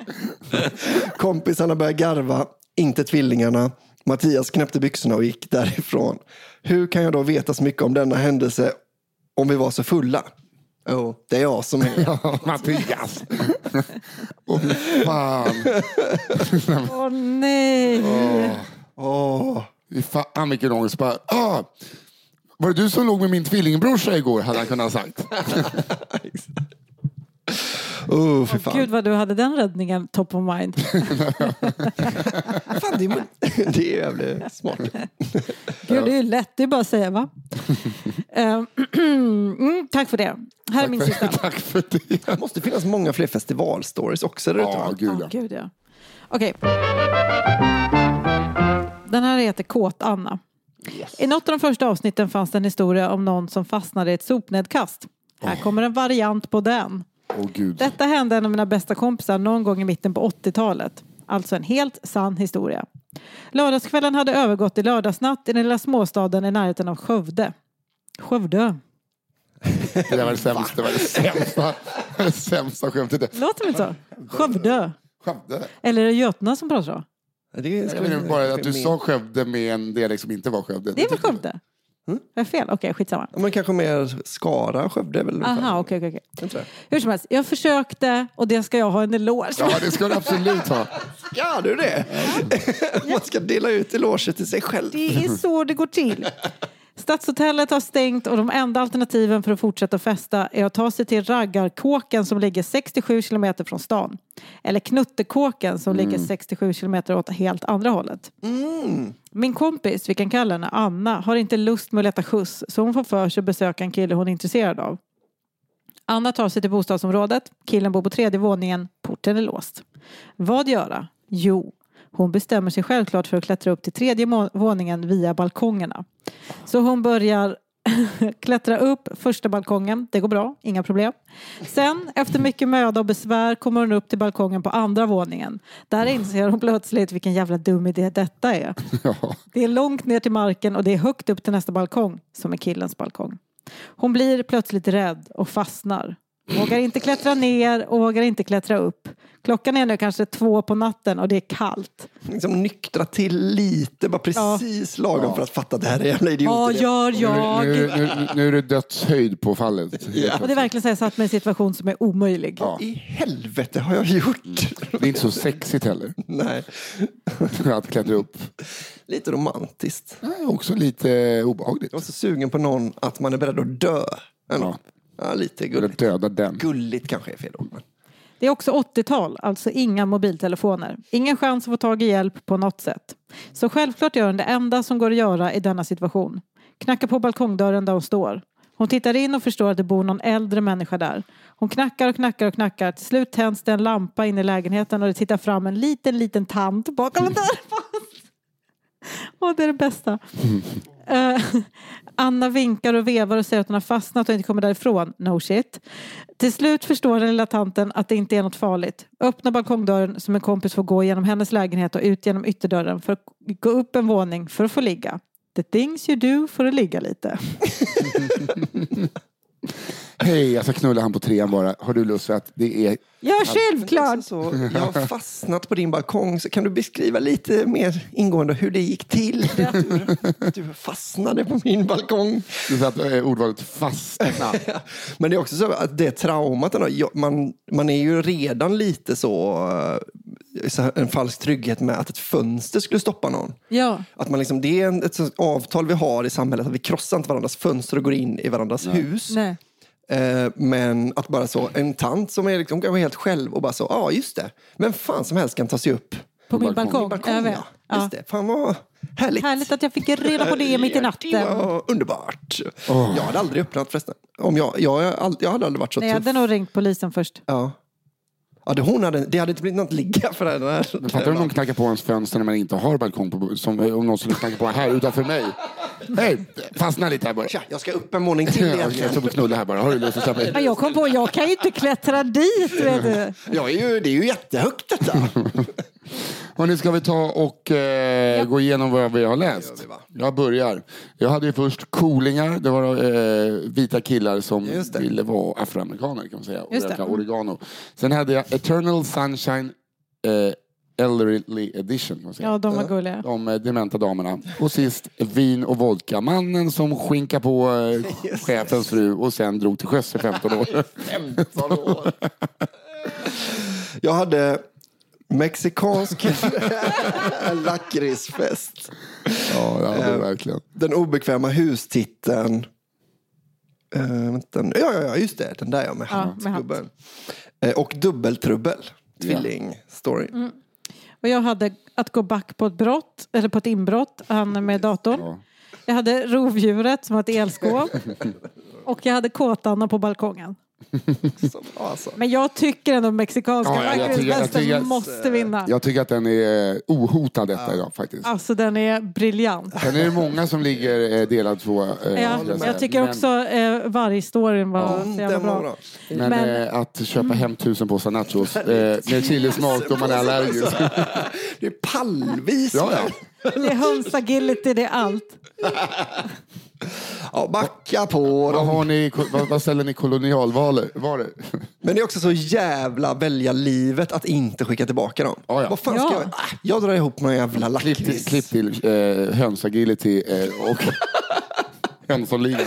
<laughs> Kompisarna börjar garva, inte tvillingarna. Mattias knäppte byxorna och gick därifrån. Hur kan jag då veta så mycket om denna händelse om vi var så fulla? Jo, det är jag som är. <laughs> Ja, Mattias. Åh, fan. <laughs> Åh nej! Åh, Fy Fan vilken ångest. Bara, ah, var det du som låg med min tvillingbrorsa igår? Hade han kunnat ha sagt. <laughs> oh, fy Åh, fan. Gud vad du hade den räddningen top of mind. <laughs> fan det, är, <laughs> det är jävligt smart. Gud, det är ju lätt, det är bara att säga va? <laughs> Eh, <clears throat> mm, tack för det. Här är min sista. Tack för det. Det måste finnas många fler festivalstories också där. Ja, gud Ja, ja. gud ja. Okej. Den här heter Kåt-Anna. I något av de första avsnitten fanns det en historia om någon som fastnade i ett sopnedkast. Här kommer en variant på den. Åh gud. Detta hände en av mina bästa kompisar någon gång i mitten på 80-talet. Alltså en helt sann historia. Lördagskvällen hade övergått i lördagsnatt i den lilla småstaden i närheten av Skövde. Skövde. Det där var det sämsta, det var det sämsta, det sämsta skämtet. Låter det så? Skövde. Skövde. Eller är det Götene som pratar så? Det ska Jag vi- menar bara att du sa Skövde med en dialekt som inte var Skövde. Det är väl Skövde? Är jag fel? Okej, skitsamma. Ja, men kanske mer Skara, Skövde är väl. Aha, okej, tror det. Hur som helst, jag försökte och det ska jag ha en eloge. Ja, det ska du absolut ha. <laughs> Ska du det? <laughs> Man ska dela ut eloger till sig själv. Det är så det går till. Stadshotellet har stängt och de enda alternativen för att fortsätta festa är att ta sig till Raggarkåken som ligger 67 kilometer från stan. Eller Knuttekåken som ligger 67 kilometer åt helt andra hållet. Min kompis, vi kan kalla henne Anna, har inte lust med att leta skjuts så hon får för sig att besöka en kille hon är intresserad av. Anna tar sig till bostadsområdet. Killen bor på tredje våningen. Porten är låst. Vad göra? Jo, hon bestämmer sig självklart för att klättra upp till tredje våningen via balkongerna. Så hon börjar <laughs> klättra upp första balkongen. Det går bra, inga problem. Sen, efter mycket möda och besvär, kommer hon upp till balkongen på andra våningen. Där inser hon plötsligt vilken jävla dum idé detta är. <laughs> Ja. Det är långt ner till marken och det är högt upp till nästa balkong, som är killens balkong. Hon blir plötsligt rädd och fastnar. Vågar inte klättra ner och vågar inte klättra upp. Klockan är nu kanske två på natten och det är kallt. Liksom nyktra till lite, bara precis lagom för att fatta att det här är jävla idiot. Vad gör Nu, jag? nu, nu, nu är det dödshöjd på fallet. Och det är verkligen så jag satt mig i en situation som är omöjlig. Ja. I helvete har jag gjort? Det är inte så sexigt heller. Nej, <laughs> Att klättra upp. lite romantiskt. Är också lite obehagligt. Jag var så sugen på någon att man är beredd att dö. Ja. Ja, lite Eller gulligt. döda den. Gulligt kanske är fel ord. Men... Det är också 80-tal, alltså inga mobiltelefoner. Ingen chans att få tag i hjälp på något sätt. Så självklart gör hon det enda som går att göra i denna situation. Knackar på balkongdörren där hon står. Hon tittar in och förstår att det bor någon äldre människa där. Hon knackar och knackar och knackar. Till slut tänds det en lampa in i lägenheten och det tittar fram en liten, liten tant bakom en dörr. Åh, <laughs> det är det bästa. <laughs> Uh, <laughs> Anna vinkar och vevar och säger att hon har fastnat och inte kommer därifrån. No shit. Till slut förstår den lilla tanten att det inte är något farligt. Öppnar balkongdörren som en kompis får gå genom hennes lägenhet och ut genom ytterdörren för att gå upp en våning för att få ligga. The things you do för att ligga lite. <laughs> Hej, jag ska knulla han på trean bara. Har du lust för att det är... Ja, självklart! Så, jag har fastnat på din balkong. Så kan du beskriva lite mer ingående hur det gick till? Att du, att du fastnade på min balkong. Du sa att eh, ordvalet fastna. <laughs> Men det är också så att det traumat, man, man är ju redan lite så, eh, en falsk trygghet med att ett fönster skulle stoppa någon. Ja, Att man liksom, det är en- ett avtal vi har i samhället att vi krossar inte varandras fönster och går in i varandras hus. nej. Eh, men att bara så, en tant som är liksom, kan vara helt själv och bara så, ja ah, just det. Vem fan som helst kan ta sig upp På min balkong. balkong. balkong. jag vet. Ja. Ja. Just det, fan vad härligt. Härligt att jag fick reda på det mitt i natten. var underbart. Jag hade aldrig öppnat förresten. Om jag, jag, jag, jag hade aldrig varit så Nej, jag tuff. hade nog ringt polisen först. Ja. Ja, det, hon hade, det hade inte blivit något ligga för den här. Men fattar du om någon knackar på ens fönster när man inte har balkong? På, som, om någon skulle knacka på här utanför mig. Hej, fastna lite här bara. Tja, jag ska upp en våning till <laughs> Jag egentligen. och knullar här bara. Har du lust att släppa in? Jag kom på, jag kan ju inte klättra dit. Vet du. Jag är ju, det är ju jättehögt detta. <laughs> Hörrni, ska vi ta och eh, gå igenom vad vi har läst? vi? Jag börjar. Jag hade ju först coolingar. Det var eh, vita killar som det. ville vara afroamerikaner kan man säga. Och Just det. röka oregano. Sen hade jag Eternal Sunshine eh, Elderly Edition. Kan man säga. Ja, de var gulliga. De eh, dementa damerna. Och sist vin och vodka. Mannen som skinkade på eh, chefens fru och sen drog till sjöss i 15 år. <laughs> 15 år. <laughs> Jag hade mexikansk <laughs> lakritsfest. ja, det hade Eh, verkligen. Den obekväma hustiteln. Uh, vänta, ja, ja, ja, just det. Den där ja, med Ja, hatt. med hatt. gubben. Eh, och dubbeltrubbel. Tvilling-story. Mm. Och jag hade att gå back på ett brott, eller på ett inbrott, han med datorn. Ja. Jag hade rovdjuret som var ett elskåp. Och jag hade kåtan på balkongen. Så bra, alltså. Men jag tycker ändå mexikanska Ja, jag- jag tycker- jag tycker- måste vinna. Jag tycker att den är eh, ohotad detta idag faktiskt. Alltså den är briljant. Sen är det många som ligger eh, delad två. Eh, Ja, jag tycker Men- också eh, vargstoryn var så jävla bra. bra. Men, Men- eh, att köpa hem tusen påsar nachos <laughs> eh, med chilismak då man är allergisk. Det är pallvis. Ja, ja. Det är hönsagility, det är allt. <laughs> Ja, backa på Vad, dem. har ni, vad, vad ställer ni kolonialvaror? varor? Men det är också så jävla välja livet att inte skicka tillbaka dem. Ja, ja. Vad fan ska Ja. jag? Ah, Jag drar ihop någon jävla Klipp till, lakrits. klipp till eh, hönsagility eh, och <laughs> Jönssonligan.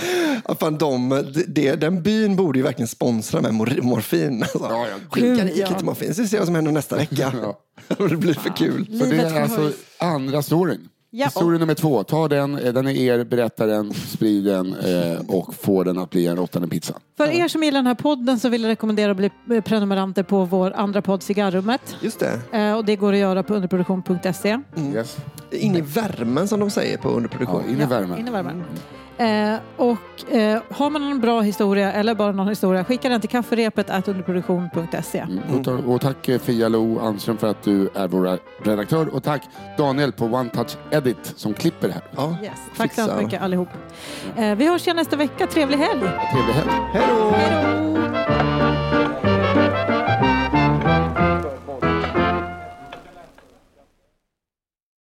Ja, fan, de, det- det, den byn borde ju verkligen sponsra med mor, morfin. Alltså. Ja, ja. Skicka Gud, ja. lite morfin så vi ser vad som händer nästa vecka. <laughs> det blir för kul. Så det Livet är alltså andra storyn. Ja. Historia nummer två. Ta den, eh, den är er, berätta den, sprid den eh, och få den att bli en råttande pizza. För er som gillar den här podden så vill jag rekommendera att bli eh, prenumeranter på vår andra podd Cigarrummet. Just det. Eh, Och det går att göra på underproduktion.se. Yes. In i värmen som de säger på underproduktion. Ja, in i värmen. In i värmen. Eh, och eh, har man en bra historia eller bara någon historia, skicka den till kafferepet at underproduktion.se. Mm. Och, ta- och tack eh, Fia Lo Anström för att du är vår redaktör och tack Daniel på One Touch Edit som klipper det här. Ja. Yes. Tack så mycket allihop. Eh, vi hörs igen nästa vecka. Trevlig helg! Trevlig helg. Hej då!